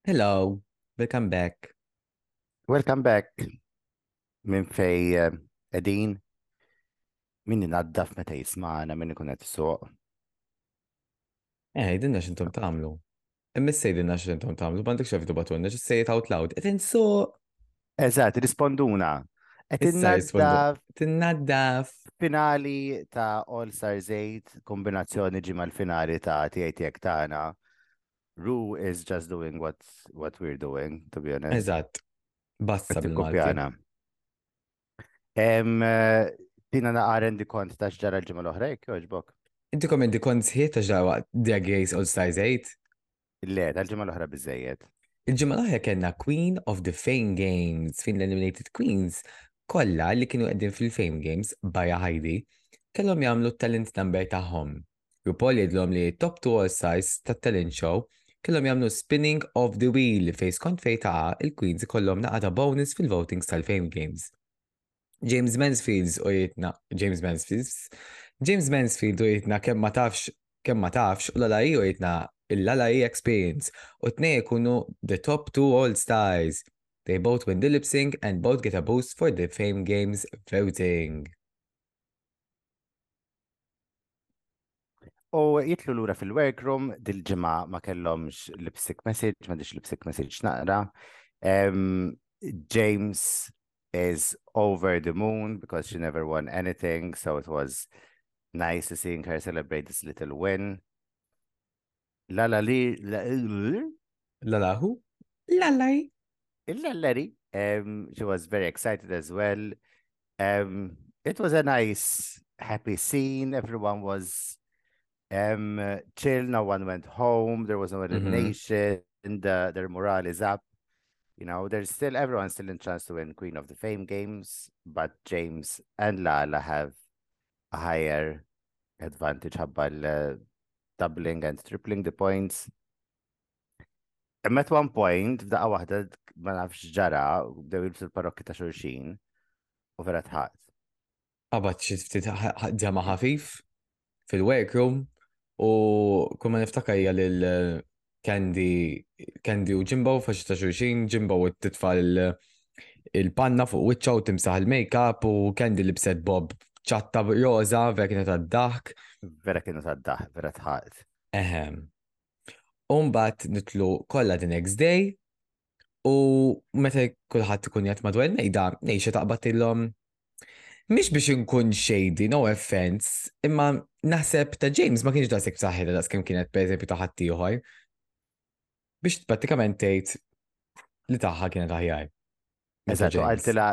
Hello, welcome back. Welcome back. Min fej uh, edin. Min naddaf meta jismana, min ikun qed suq. Eh, dinna xintom tamlu. Immis sejdinna xintom tamlu, bandek xafitu batunna, ġis say it out loud. Et insu, Eżatt, risponduna. Et issa jispondu. naddaf Tinnaddaf. finali ta' All Star 8, kombinazzjoni ġimma l-finali ta' TATX tagħna. Ru is just doing what, what we're doing, to be honest. Eżatt. Bassa. Em, eh, Tina naqaren di kont ta' xġara l-ġimma l-oħra, joġbok. Inti komendi kont sħiet ta' Drag Race All Stars 8. Le, tal-ġimma l-oħra bizzejiet. Il-ġimma l-oħra kena Queen of the Fame Games, fin l-Eliminated Queens, kolla li kienu għeddin fil-Fame Games, Baja Heidi, kellhom jagħmlu talent number tagħhom. RuPaul jidlhom li top 2 All size tat-talent show kellhom jagħmlu spinning of the wheel fejn skont fejn ta' il-Queens ikollhom naqata bonus fil-votings tal-Fame Games. James Mansfield u jitna, James Mansfield, James Mansfield u jitna kemm ma tafx, kemm ma tafx, u l-LAI u jitna il-LAI experience, u tnej ikunu the top two all stars. They both win the lip sync and both get a boost for the Fame Games voting. U jitlu l-ura fil-workroom, dil-ġimma ma kellhomx lipstick message, ma dix lipstick message naqra. Um, Jaymes is over the moon because she never won anything, so it was Nice to seeing her celebrate this little win. La la li la La la who? La la. la la Um, she was very excited as well. Um, it was a nice, happy scene. Everyone was um chill. No one went home. There was no elimination. The, their morale is up. You know, there's still everyone's still in chance to win Queen of the Fame games, but Jaymes and Lala have a higher advantage ħabba l doubling and tripling the points. Imma at one point, f'daqqa waħda ma nafx ġara, bdew jibsu l-parokki ta' xulxin, u vera tħat. Għabat xi ftit ġama ħafif fil-workroom u kumma niftakajja lil eh, Candy Candy u Jimbo faċi ta' xulxin, Jimbo u titfa' il-panna fuq wiċċa u timsaħ il-make-up u Candy libset Bob ċatta roza, vekna ta' għad-daħk. Vera kienu ta' daħ, vera tħat. Ehem. Umbat nitlu kolla the next day u meta kullħat ikun jgħat madwar il-mejda, nejxa taqbat illum Mish biex nkun shady, no offense, imma naħseb ta' James ma kienx daqsek b'saħħita daqs kem kienet per eżempju ta' ħaddieħor. Biex pratikament tgħid li taħħa kienet aħjar. James. għaltila,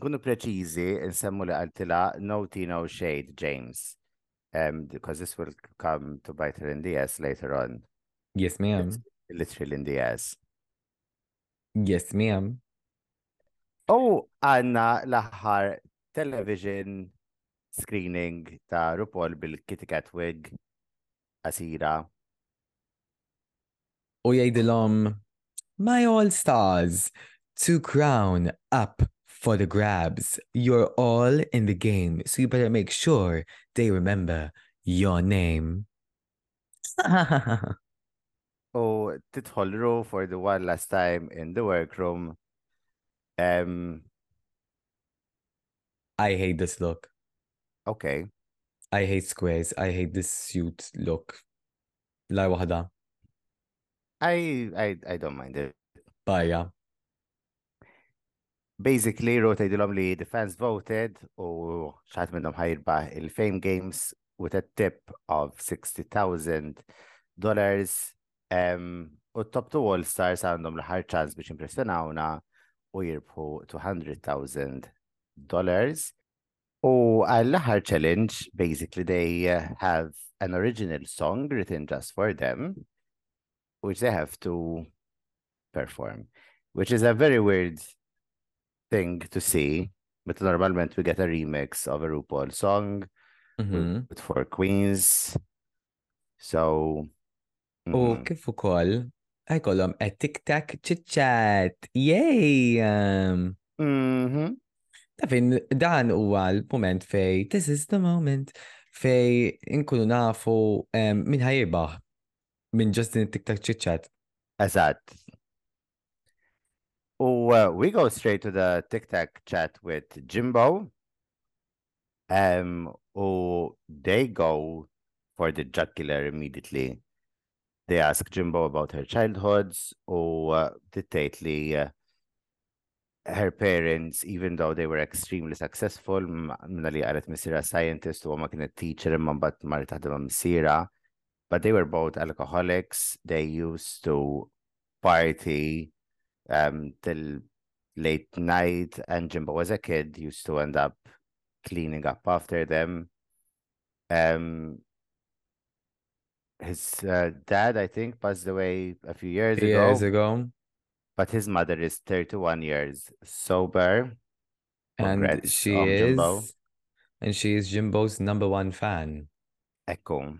kunu preċizi, nsemmu li għaltila, no tea, no shade, James. Um, because this will come to bite her in the ass later on. Yes, ma'am. Literally in the ass. Yes, ma'am. U għanna l-aħħar television screening ta' RuPaul bil-Kitty Cat wig asira. U jgħidilhom My all stars to crown up for the grabs. You're all in the game, so you better make sure they remember your name. Titħol Ru for the one last time in the workroom. Um, I hate this look. okay. I hate squares. I hate this suit look. La waħda. I, I, I don't mind it. Bajja. Basically, Ru tgħidilhom li the fans voted u xaħat minnhom ħajrbaħ il-Fame Games with a tip of $60,000. Um, u top two All Stars għandhom l-ħar ċans biex impressjonawna u jirbħu $200,000. U għall-ħar challenge, basically they uh, have an original song written just for them, which they have to perform, which is a very weird thing to see. But normalmente we get a remix of a RuPaul song Mhm. with four queens. So, U mm, kif ukoll ħajkollhom a tic-tac chit-chat. Yay! Um, mhm. Tafin, dan huwa l-moment fej, this is the moment fej inkunu nafu um, min ħajirbaħ minn tic-tac chit-chat. Eżatt. Oh, uh, we go straight to the Tic Tac chat with Jimbo. Um, oh, they go for the jugular immediately. They ask Jimbo about her childhoods, or uh, dictately uh, her parents, even though they were extremely successful, m- minna li missira scientist u ma teacher taħdem missira, but they were both alcoholics. They used to party um, till late night, and Jimbo as a kid used to end up cleaning up after them. Um, his uh, dad, I think, passed away a few years ago, Years ago. but his mother is 31 years sober. And she is, Jimbo. and she is Jimbo's number one fan. Echo.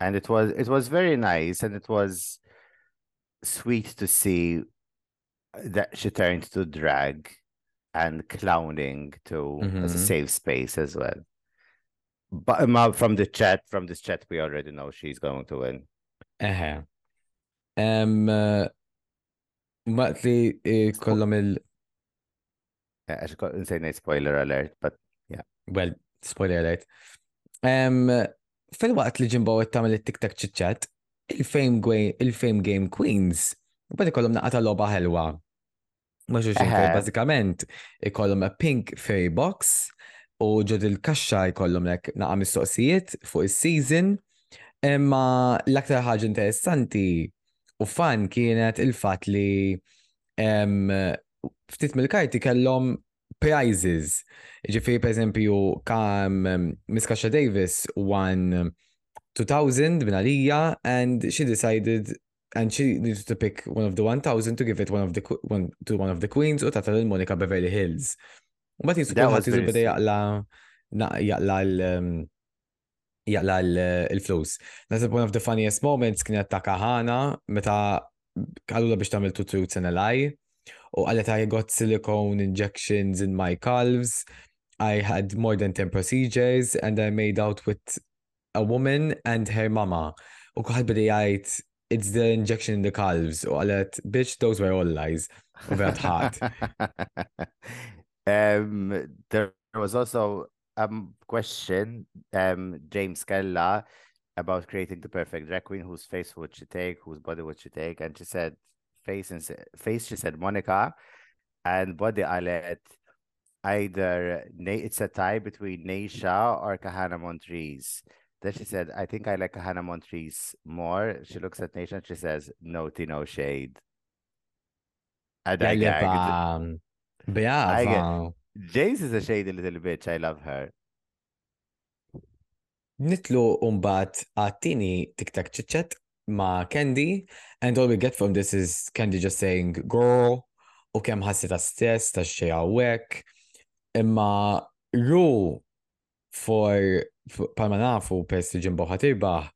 And it was it was very nice and it was sweet to see that she turns to drag and clowning to as a Mhm. safe space as well. But um, from the chat, from this chat, we already know she's going to win. Eħe. Um, uh, Waqt li kollhom il- Yeah, I should go and say no spoiler alert, but yeah. Well, spoiler alert. Um, fil-waqt li ġimbo għet tamil il-TikTok ċitċat, il-Fame Gwe- il-Fame Game Queens, bada kollom naqata loba ħelwa. Xulxin Eħe. bazzikament, ikollhom a pink fairy box u ġod il-kaxxa jkollhom lek naqa' mistoqsijiet fuq is-season. Imma l-aktar ħaġa interessanti u fan kienet il-fatt li ftit mill-karti kellhom prizes. Ġifiri, per eżempju, kam Miss Kasha Davis won 2000 bin għalija and she decided and she needed to pick one of the 1000 to give it one of the one to one of the queens u tata l-Monica Beverly Hills. U kullħat jisu very bada sweet. jaqla jaqla l- jaqla l- il-flus. Nasib one of the funniest moments kienet ta' Kahana meta għallu biex tamil and a lie u għallet I got silicone injections in my calves. I had more than 10 procedures and I made out with a woman and her mama. U kuħad bidi jgħid, it's the injection in the calves. U għallet, bitch, those were all lies. U tħat. um, there was also a question, um, Jaymes Kella, about creating the perfect drag queen. Whose face would she take? Whose body would she take? And she said, face and face. She said Monica, and body I let Either it's a tie between Naysha or Kahanna Montrese. Then she said, I think I like Hannah Montrese more. She looks at and she says, No tea, no shade. And I gagged. Jalleba. I Brava. Jace is a shady little bitch. I love her. Nitlu umbat għattini tiktak ċiċċet ma Kandy and all we get from this is Kandy just saying girl u kem ħassita stess ta' xej għawek imma Ru for for- palma nafu pers li ġimbo ħatirbaħ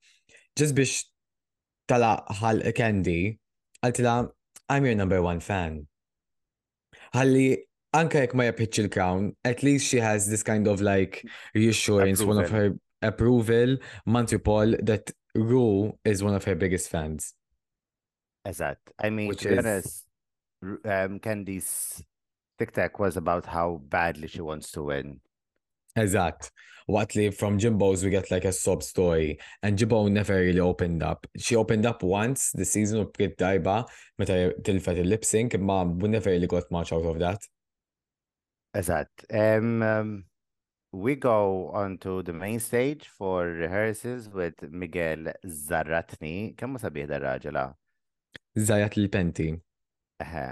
just biex tala ħal Kandy għaltila I'm your number one fan. Ħalli anka jek ma jabħitx il-crown at least she has this kind of like reassurance one of her approval. Paul that Ru is one of her biggest fans. Exact. I mean, Which to is- honest, um, Kandy's TikTok was about how badly she wants to win. Exact. What li from Jimbo's we get like a sub story and Jimbo never really opened up. She opened up once this season of Brit Daiba meta tilfet il-lip sync ma we never really got much out of that. Exact. Um, um, we go on to the main stage for rehearsals with Miguel Zarratni. Kemm sabiħ da raġela? Zajat il-penti. Eħe,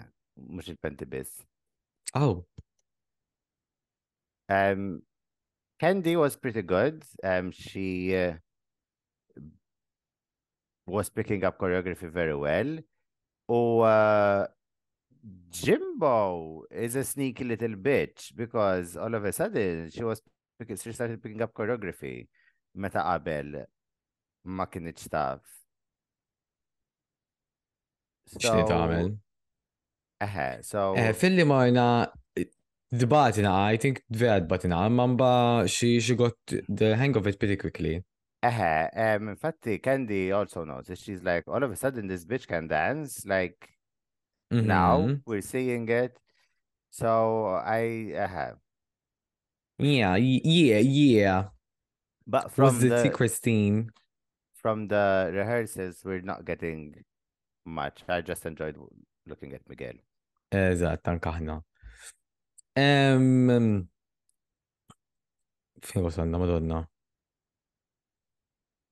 mux il-penti biss. Oh, Um, Candy was pretty good. Um, she uh, was picking up choreography very well. Oh, uh, Jimbo is a sneaky little bitch because all of a sudden she was pick- she started picking up choreography. Meta qabel ma kienx taf. xni tagħmel? So Eh, Fil-li marna dibatina, I think vera dibatina, ma mba she, she got the hang of it pretty quickly. Uh-huh. Um, infatti, Kandy also noticed. She's like, all of a sudden, this bitch can dance. Like, now Mhm. we're seeing it. So I uh Yeah, yeah, yeah. But Was from the T the Christine? from the rehearsals, we're not getting much. I just enjoyed looking at Miguel. Eżatt, anka ħna. Fin wasalna, madonna.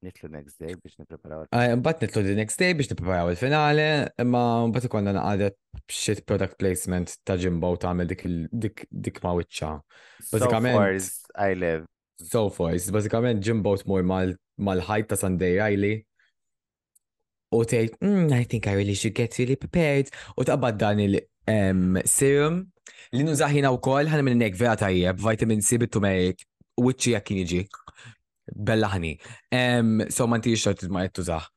Nitlu next day biex nipreparaw. Mbatt nitlu the next day biex nipreparaw il-finale, imma mbatt ikonna naqadet b'xit product placement ta' Jimbo tagħmel dik il- dik ma' far as I live. So forth, bażikament Jimbo tmur mal- mal-ħajt ta' Sunday Riley. U tgħid, "Mm, I think I really should get really prepared. U taqbad dan il-serum li nużaħina u koll ħana minn nek vera tajjeb, vitamin C bit-turmeric, u wiċċi jekk jiġi. Bella ħani. Um, so ma ntix xort ma jettużaħ.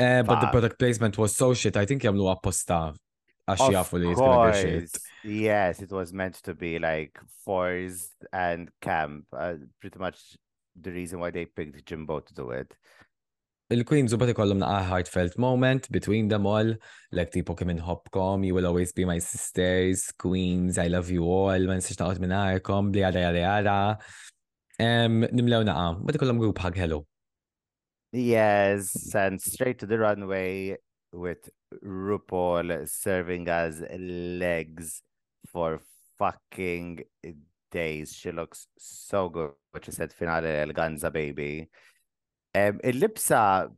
Uh, but the product placement was so shit, I think jamlu apposta għax jafu li shit. Yes, it was meant to be like forced and camp. Uh, pretty much the reason why they picked Jimbo to do it. Il-Queens u bat ikollhom naqa heartfelt moment between them all, like tipo kemm inħobkom, you will always be my sisters, Queens, I love you all, ma nistax naqgħod minn għarkom, bli għada għada għada. Nimlew naqa, bat ikollhom group hug hello. Yes, and straight to the runway with RuPaul serving as legs for fucking days. She looks so good. What she said, finale eleganza, baby. Um, Ellipsa,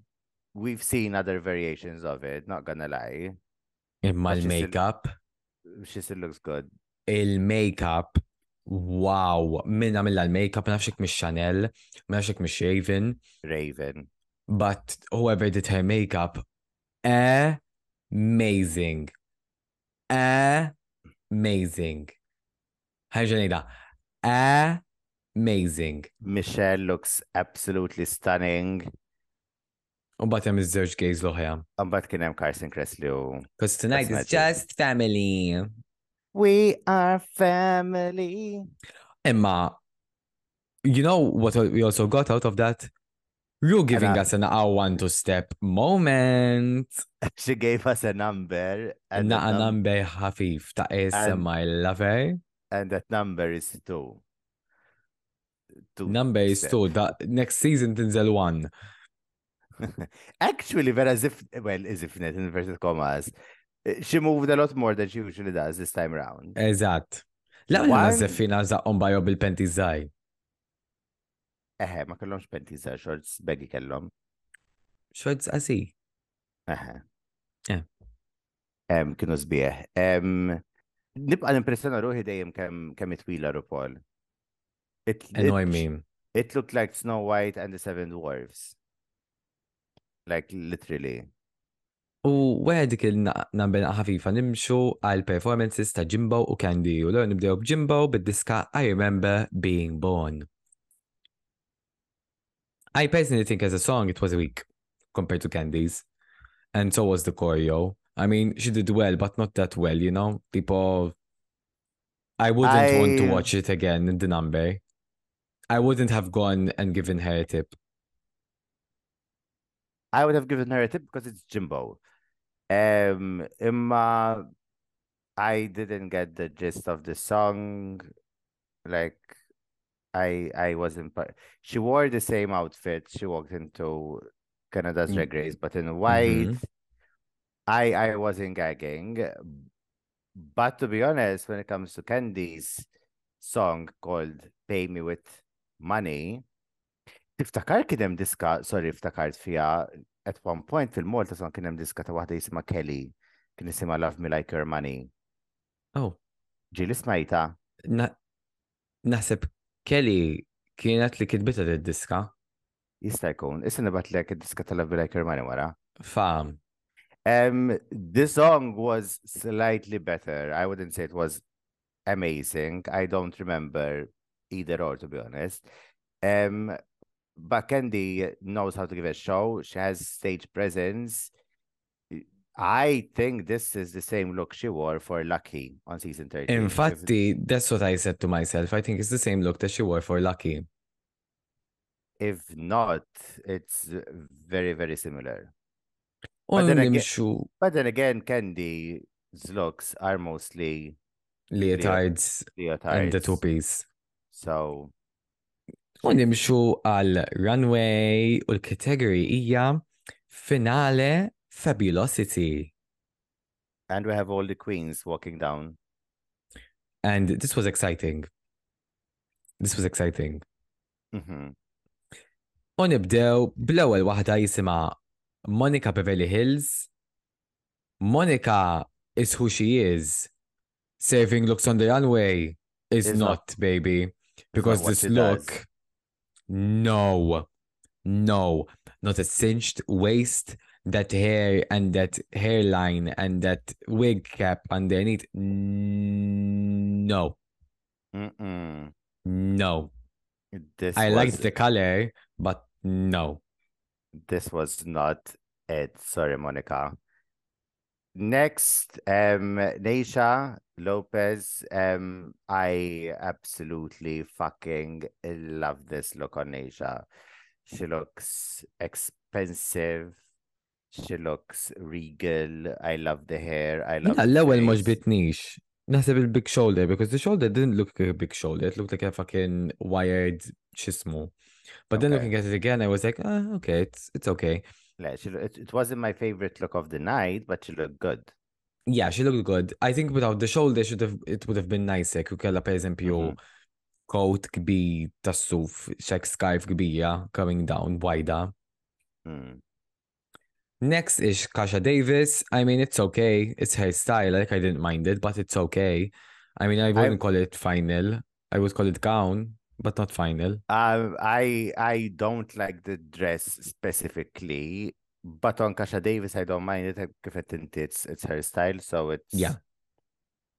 we've seen other variations of it, not gonna lie. Imma still- l-makeup, She still looks good. il-makeup, wow, min għamilla l-makeup, ma nafxek mis Chanel, ma nafxek Raven, Raven. but whoever did her makeup, amazing. Amazing. ħarġa nejda, amazing. Michelle looks absolutely stunning. U batem iż-żewġ gays l-oħja. Umbat kien hemm Carson Kressley u Because tonight is just family. We are family. Imma, you know what we also got out of that? You're giving us an I want to step moment. She gave us a number and, Naqa number ħafif ta' And- my lover. and that number is two. Two Number is two. Da, next season tinżel one. Actually, very as if, well, as if net in inverted commas, she moved a lot more than she usually does this time around. Eżatt. La One- nażeffina zaqqom bajo bil-penti. Eħe, ma kellhomx panties shorts, baggy kellhom. Xorts qasi. Eħe. Eh. Kienu sbieħ. Em, Nibqa nimpressjona ruħi dejjem kemm itwila RuPaul. It, Annoy it, me. It looked like Snow White and the Seven Dwarfs. Like literally. U wieħed dik il-number ħafifa nimxu għal performances ta' Jimbo u Kandy u l nibdew b'Jimbo bid-diska I Remember Being Born. I personally think as a song it was weak compared to Kandy's. And so was the choreo. I mean, she did well, but not that well, you know? People I wouldn't want to watch it again in the number. I wouldn't have gone and given her a tip. I would have given her a tip because it's Jimbo. Um, Imma, I didn't get the gist of the song. Like, I I wasn't. She wore the same outfit she walked into Canada's Mm. Drag Race, but in white. I I wasn't gagging, but to be honest, when it comes to Kandy's song called "Pay Me with Money," tiftakar kien hemm diska, sorry, iftakart fija at one point fil-Malta son kien hemm diska ta' waħda jisimha Kelly, kien isimha Love Me Like Your Money. Oh, Ġili smajta, na naħseb Kelly kienet li kitbita id-diska. jista' jkun, issa nibatlek id-diska ta' Love Me Like Your Money wara. Fam. Um, this song was slightly better. I wouldn't say it was amazing. I don't remember either or, to be honest. Um, but Kandy knows how to give a show. She has stage presence. I think this is the same look she wore for Lucky on season 13. In fact, that's what I said to myself. I think it's the same look that she wore for Lucky. If not, it's very, very similar. But then again- nimxu But then again, Kandy's looks are mostly leotards leotards. and the two-piece. So U nimxu għal runway u l-kategori hija finale Fabulosity. And we have all the queens walking down. And this was exciting. This was exciting. Mhm. U nibdew bl-ewwel waħda jisimha Monica Beverly Hills. Monica is who she is. Serving looks on the runway is Is not, not- baby. Because this she does. look, no, no, not a cinched waist, that hair and that hairline and that wig cap underneath. No, Mm-mm. no. This I was, liked the color, but no. This was not it. Sorry, Monica. Next, um, Naysha Lopez. Um, I absolutely fucking love this look on Naysha. She looks expensive. She looks regal. I love the hair. I love l-ewel face. mux bitnix. Naħseb il-big shoulder, because the shoulder didn't look like a big shoulder. It looked like a fucking wired chismo. But then Okay. looking at it again, I was like, ah, okay, it's it's okay. Yeah, she, it, it wasn't my favorite look of the night, but she looked good. Yeah, she looked good. I think without the shoulder, should have it would have been nicer. Kukella, per esempio, Mhm. coat kbir tas-suf, check scarf kbira coming down wajda. Mm. Next is Kasha Davis. I mean, it's okay. It's her style. Like, I didn't mind it, but it's okay. I mean, I wouldn't call it final. I would call it gown, but not final. Um, I I don't like the dress specifically, but on Kasha Davis, I don't mind it. It's it's her style, so it's Yeah.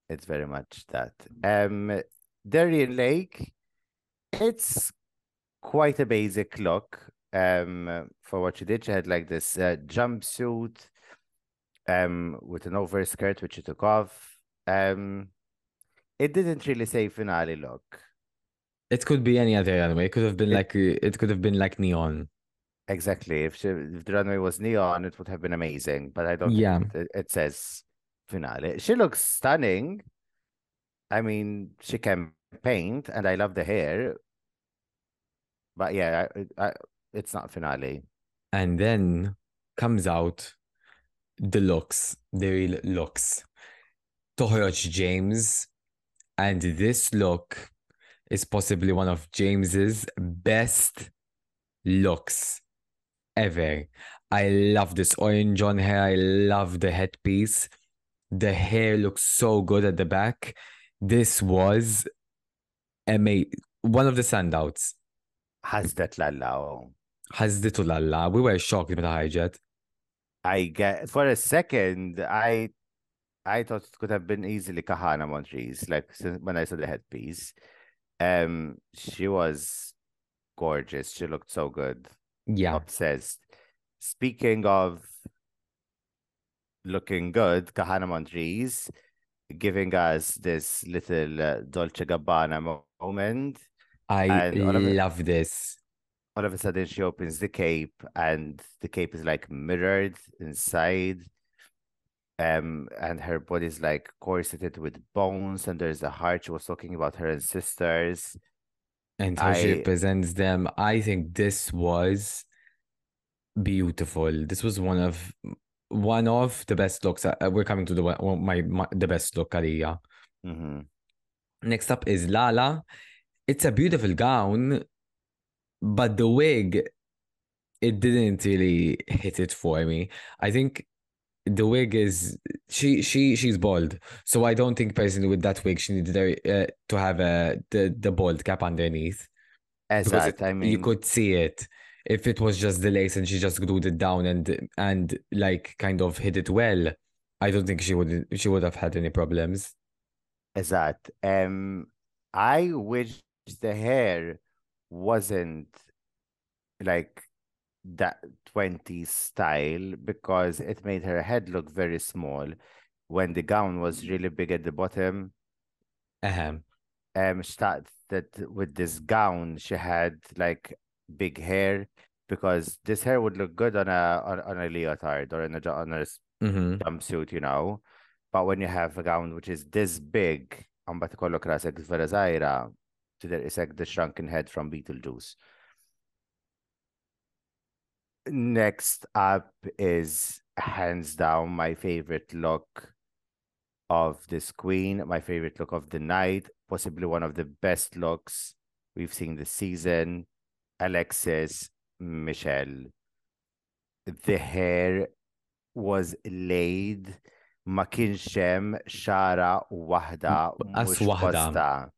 it's very much that. Um, Darienne Lake, it's quite a basic look. Um, for what she did, she had like this uh, jumpsuit, um, with an overskirt which she took off. Um, it didn't really say finale look. It could be any other runway. It could have been It- like, uh, it could have been like neon. Exactly. If, she, if the runway was neon, it would have been amazing. But I don't Yeah. think it, it says finale. She looks stunning. I mean, she can paint, and I love the hair. But yeah, I, I, it's not finale. And then comes out the looks, the real looks. Toħroġ Jaymes, and this look is possibly one of Jaymes's best looks ever. I love this orange on hair. I love the headpiece. The hair looks so good at the back. This was ama- one of the standouts. Ħasdet lalla. ħazditu lalla. We were shocked meta ħarġet. I get for a second, I I thought it could have been easily Kahanna Montrese, like since when I saw the headpiece. Um, she was gorgeous. She looked so good. Yeah. Obsessed. Speaking of looking good, Kahanna Montrese giving us this little uh, Dolce Gabbana moment. I And all of love this. All of a sudden, she opens the cape, and the cape is like mirrored inside. Um, and her body's like corseted with bones, and there's a heart. She was talking about her sisters And how she I- represents them. I think this was beautiful. This was one of one of the best looks. Uh, we're coming to the one- my, my the best look, Aliyah. hmm Next up is Lala. It's a beautiful gown, but the wig, it didn't really hit it for me. I think the wig is she she she's bald, so I don't think personally with that wig she needed uh, to have a the the bald cap underneath as it- I mean, you could see it. If it was just the lace and she just glued it down and and like kind of hid it well, I don't think she would she would have had any problems. as that Um, I wish the hair wasn't like that 20s style because it made her head look very small when the gown was really big at the bottom. Ahem. Um, she thought that with this gown she had like big hair because this hair would look good on a on, on a leotard or in a on a s- hmm jumpsuit, you know. But when you have a gown which is this big, bat ikollok rasek vera zaħira, tidher isek the shrunken head from Beetlejuice. Next up is hands down my favorite look of this queen, my favorite look of the night, possibly one of the best looks we've seen this season. Alexis Michelle. The hair was laid ma kienx hemm xara waħda As mhux waħda. bosta.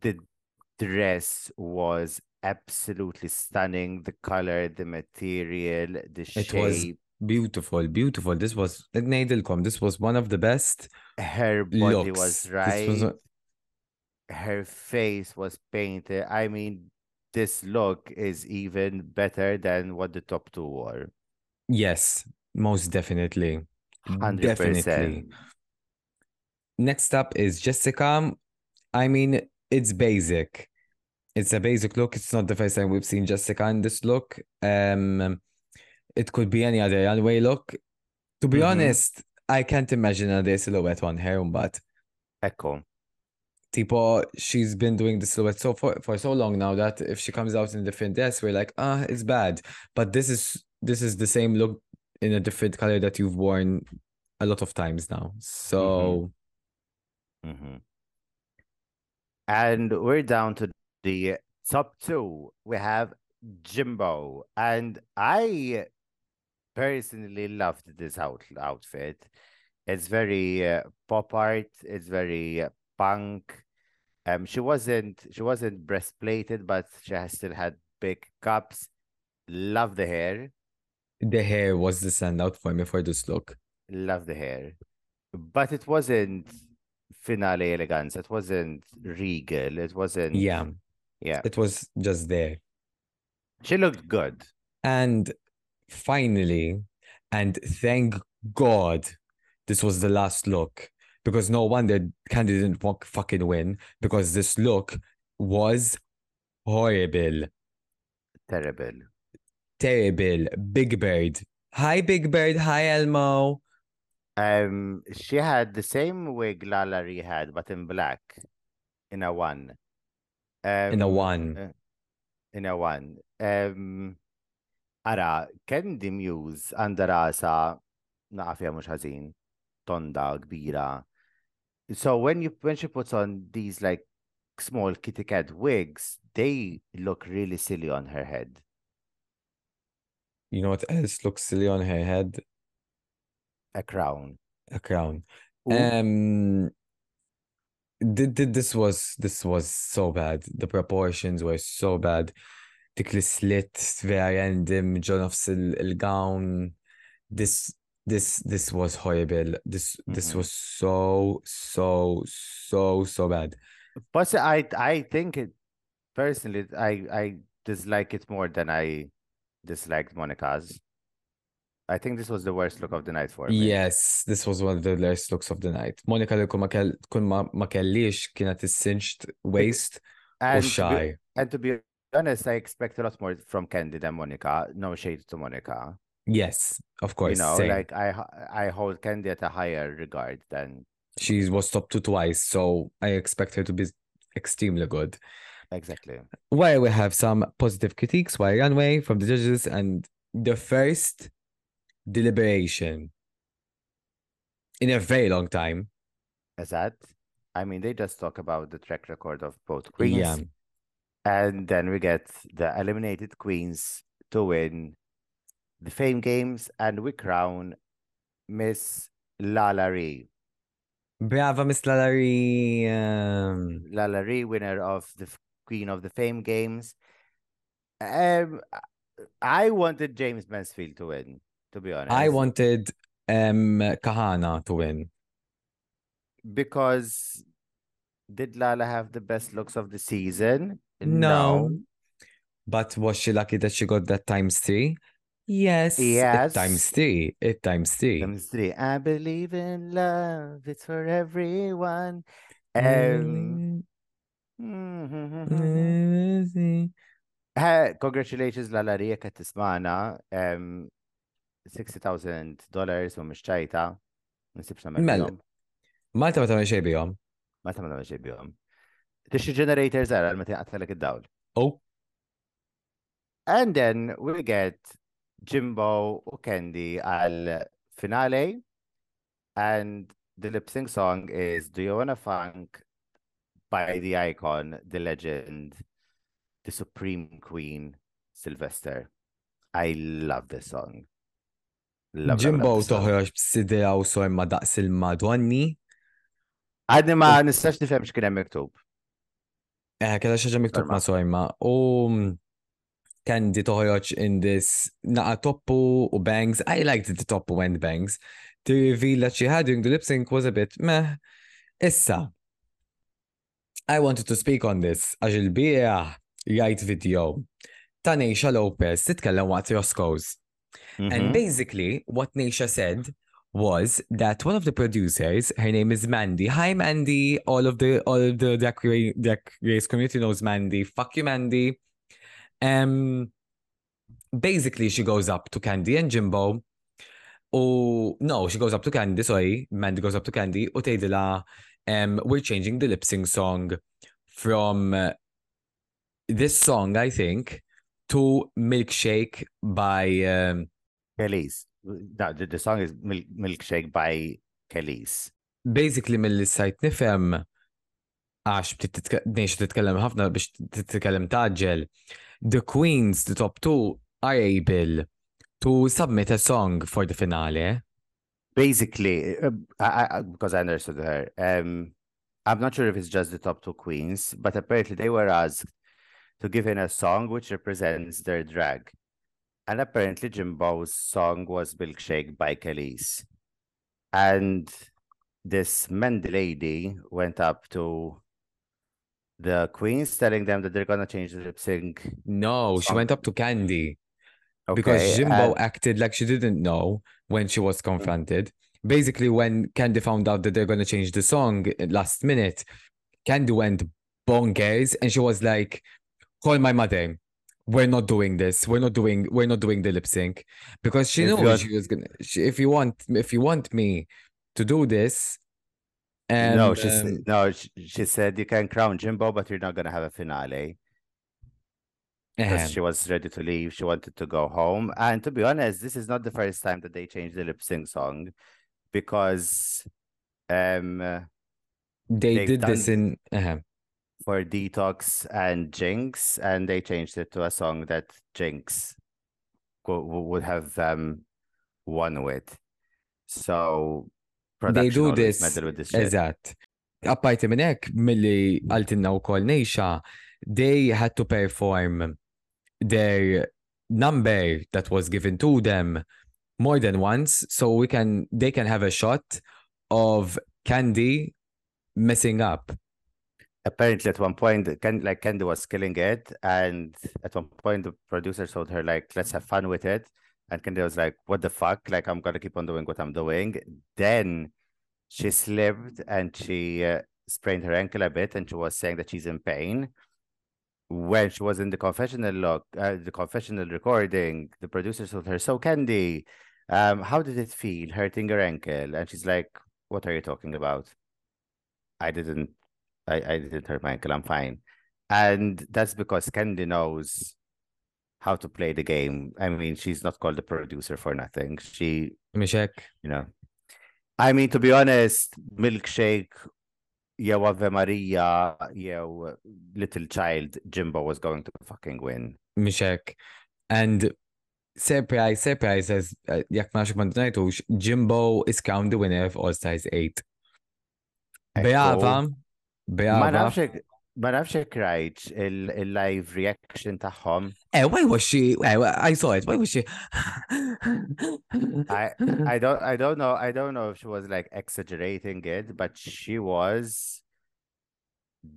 The dress was absolutely stunning. The color, the material, the It was shape. Beautiful, beautiful. This was ngħidilkom, this was one of the best Her body looks. was right. was a- Her face was painted. I mean, this look is even better than what the top two wore. yes, most definitely. 100%. Definitely. Next up is Jessica. I mean, it's basic. It's a basic look. It's not the first time we've seen Jessica in this look. Um, it could be any other runway look. To be Mhm. honest, I can't imagine another silhouette on her, but Ecco. tipo, she's been doing the silhouette so for, for so long now that if she comes out in a different dress, we're like, ah, it's bad. But this is this is the same look in a different color that you've worn a lot of times now. So Mhm. And we're down to the top two. We have Jimbo. And I personally loved this out outfit. It's very uh, pop art. It's very uh, punk. Um, she wasn't she wasn't breastplated, but she has still had big cups. Love the hair. The hair was the standout for me for this look. Love the hair, but it wasn't finale elegance. It wasn't regal. It wasn't. Yeah, yeah. it was just there. She looked good. And finally, and thank God, this was the last look because no wonder Kandy didn't fuck- fucking win because this look was horrible, Terrible. terrible. Big Bird. Hi, Big Bird. Hi, Elmo. Um, she had the same wig LaLa Ri had, but in black, in a one. Um, In a one. in a one. Um, ara, Kandy Muse għanda rasa naqafja mux ħażin, tonda kbira. So when you when she puts on these like small kitty cat wigs, they look really silly on her head. You know what else looks silly on her head? A crown. A crown. Ooh. Um, this was this was so bad. The proportions were so bad. dik li slit vera random ġo nofs il- il-gown. This this this was horrible. This this Mhm. was so so so so bad. But I I think it personally I I dislike it more than I disliked Monica's. I think this was the worst look of the night for me. Yes, this was one of the worst looks of the night. Monica li kun ma kell kun ma ma kellix kienet is-cinched waist And shy. and to be honest, I expect a lot more from Kandy than Monica. No shade to Monica. Yes, of course. you know, same. like I hold Kandy at a higher regard than She was top two twice, so I expect her to be extremely good. exactly. While we have some positive critiques while runway from the judges and the first deliberation in a very long time. Is that? I mean, they just talk about the track record of both queens. Yeah. And then we get the eliminated queens to win the Fame Games, and we crown Miss LaLa Ri. Brava, Miss LaLa Ri. Um, LaLa Ri, winner of the Queen of the Fame Games. Um, I wanted Jaymes Mansfield to win, to be honest. I wanted um Kahanna to win. because did Lala have the best looks of the season? No. But was she lucky that she got that times three? Yes. It times three. It times three. Times three. I believe in love. It's for everyone. Um, Mm. Congratulations Lala Ria qed tismana. Um, $60,000 u mhux ċajta. Nsibx nagħmel bihom. Malta ma tagħmel xejn bihom. Ma ta' nagħmel xejn bihom. Tixi generators ara meta jaqtalek id-dawl. Oh, And then we get Jimbo u Kandy għal finale. And the lip sync song is Do You Wanna Funk by the icon, the legend, the supreme queen, Sylvester. I love this song. Song. toħroġ b'sidra u sor ma daqs il-madwanni. Għadni ma nistax nifhem x'kien hemm miktub. Eh, kella xaġa miktub ma sorma. U Candy toħroġ in this naqa toppu u bangs. I liked the toppu and bangs. The reveal that she had during the lip sync was a bit meh. Issa, I wanted to speak on this għax il-bira right video ta' Neisha Lopez titkellem waqt Roscoe's. And Mhm. basically, what Naysha said was that one of the producers, her name is Mandy. Hi, Mandy. All of the all of the Drag Ra- Drag Race community knows Mandy. Fuck you, Mandy. Um, basically, she goes up to Kandy and Jimbo. Oh no, she goes up to Kandy. Sorry, Mandy goes up to Kandy. U tgħidilha, um, we're changing the lip sync song from uh, this song, I think, to Milkshake by. Um, Kelis. No, the, the song is Mil- Milkshake by Kelis. basically mill-sajt nifhem għax bdiet titkellem ħafna biex titkellem taġġel. The Queens, the top two, are able to submit a song for the finale. Basically, uh, I, I, because I understood her, um, I'm not sure if it's just the top two queens, but apparently they were asked to give in a song which represents their drag. And apparently Jimbo's song was Milkshake by Kelis. And this Mendy lady went up to the queens telling them that they're gonna change the lip sync. No, she went up to Kandy because Jimbo and- acted like she didn't know when she was confronted. Basically, when Kandy found out that they're going to change the song eh, last minute, Kandy went bonkers and she was like, call my mother. We're not doing this. We're not doing. We're not doing the lip sync because she If knows she was gonna. She, if you want, if you want me to do this, and no, she um, no, she, she said you can crown Jimbo, but you're not gonna have a finale. because she was ready to leave. She wanted to go home. And to be honest, this is not the first time that they changed the lip sync song because um they did this done- in. ahem. For Detox and Jinkx, and they changed it to a song that Jinkx wo- wo- would have um won with. So They do this. this. Eżatt. Apparti minn hekk, milli għaltinna u kol nejxa, they had to perform their number that was given to them more than once, so we can they can have a shot of Kandy messing up. Apparently at one point Ken, like Kandy was killing it and at one point the producer told her like let's have fun with it. And Kandy was like what the fuck? Like I'm gonna keep on doing what I'm doing. Then she slipped and she uh, sprained her ankle a bit and she was saying that she's in pain. When she was in the confessional log uh, the confessional recording the producer told her so Kandy um how did it feel hurting your ankle? And she's like what are you talking about? I didn't I, I didn't hurt my ankle. I'm fine. And that's because Kandy knows how to play the game. I mean, she's not called the producer for nothing. She, Mhix hekk? you know. I mean, to be honest, Milkshake, jew Ave Maria, jew Little Child, Jimbo was going to fucking win. Mhix hekk. And surprise, surprise, as uh, jekk ma mandunajtux, Jimbo is crowned the winner of All Stars 8. Beava, Ma Beava. nafx hekk- ma nafx hekk rajt il- il-live reaction tagħhom. Eh, why was she? eh, I saw it. Why was she? I don't I don't know I don't know if she was like exaggerating it, but she was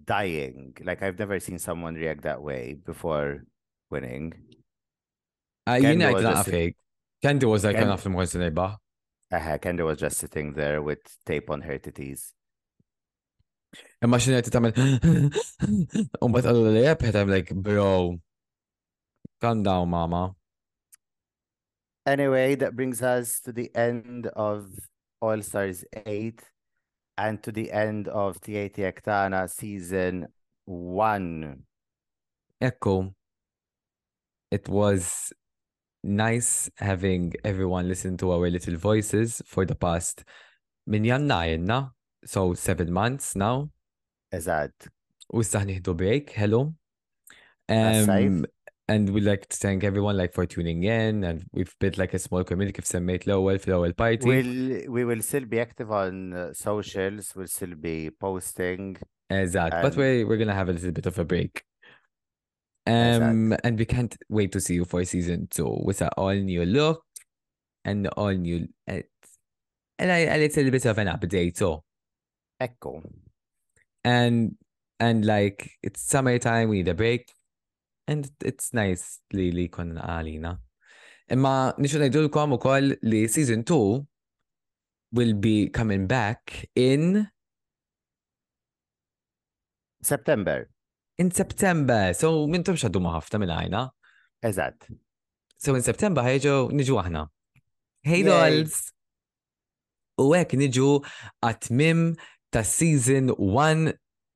dying. Like I've never seen someone react that way before winning. Was not just- fake. Kandy was like one of them was neighbor. Uh, Kendra was just sitting there with tape on her titties. Imma xinu għet tamel. Umbat għallu li jeb, I'm like, bro, calm down, mama. Anyway, that brings us to the end of All Stars 8 and to the end of Tieti Ektana season 1. Echo. it was nice having everyone listen to our little voices for the past min janna jenna, so seven months now. Eżatt. U issa ħnieħdu break, hello. Um, and we'd like to thank everyone like for tuning in and we've built like a small community kif semmejt l-ewwel fl-ewwel party. We'll, we will still be active on uh, socials. We'll still be posting. Eżatt, but and- we're, gonna have a little bit of a break. Um, and we can't wait to see you for season two with an all new look and all new uh, and a, a little bit of an update so Ekku. and and like it's summertime we need a break and it's nice li li konna għalina imma nixu ngħidulkom ukoll li season 2 will be coming back in September. in September so mintom xaddu ma ħafna minn għajna Eżatt. So in September ħajġu niġu aħna. Hey dolls! U hekk niġu għatmim ta' season 1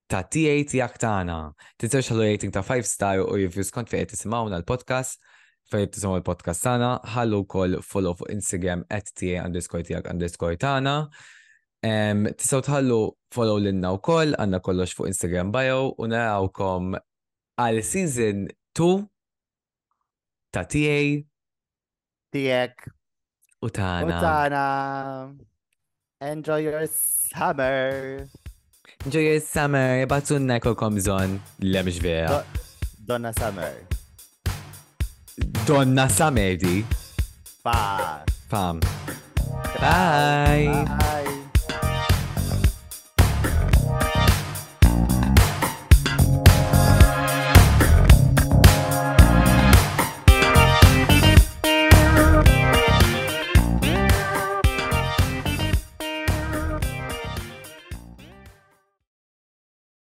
ta' T8 jak tagħna. Tinsewx ħallu rating ta' 5 star u reviews kont fejn tisimgħuna l-podcast. Fejn tisimgħu l-podcast tagħna, ħallu wkoll follow fuq Instagram at TA underscore tijak underscore tagħna. Tisaw tħallu follow l-inna u koll, għanna kollox fuq Instagram bio u narawkom għal season 2 ta' TA Tijek. u tana. Utana. Enjoy your summer. Enjoy your summer, batunna kolkom zon, le mx vera. Donna Summer. Donna Summer di, Bye. fam. Bye. Bye.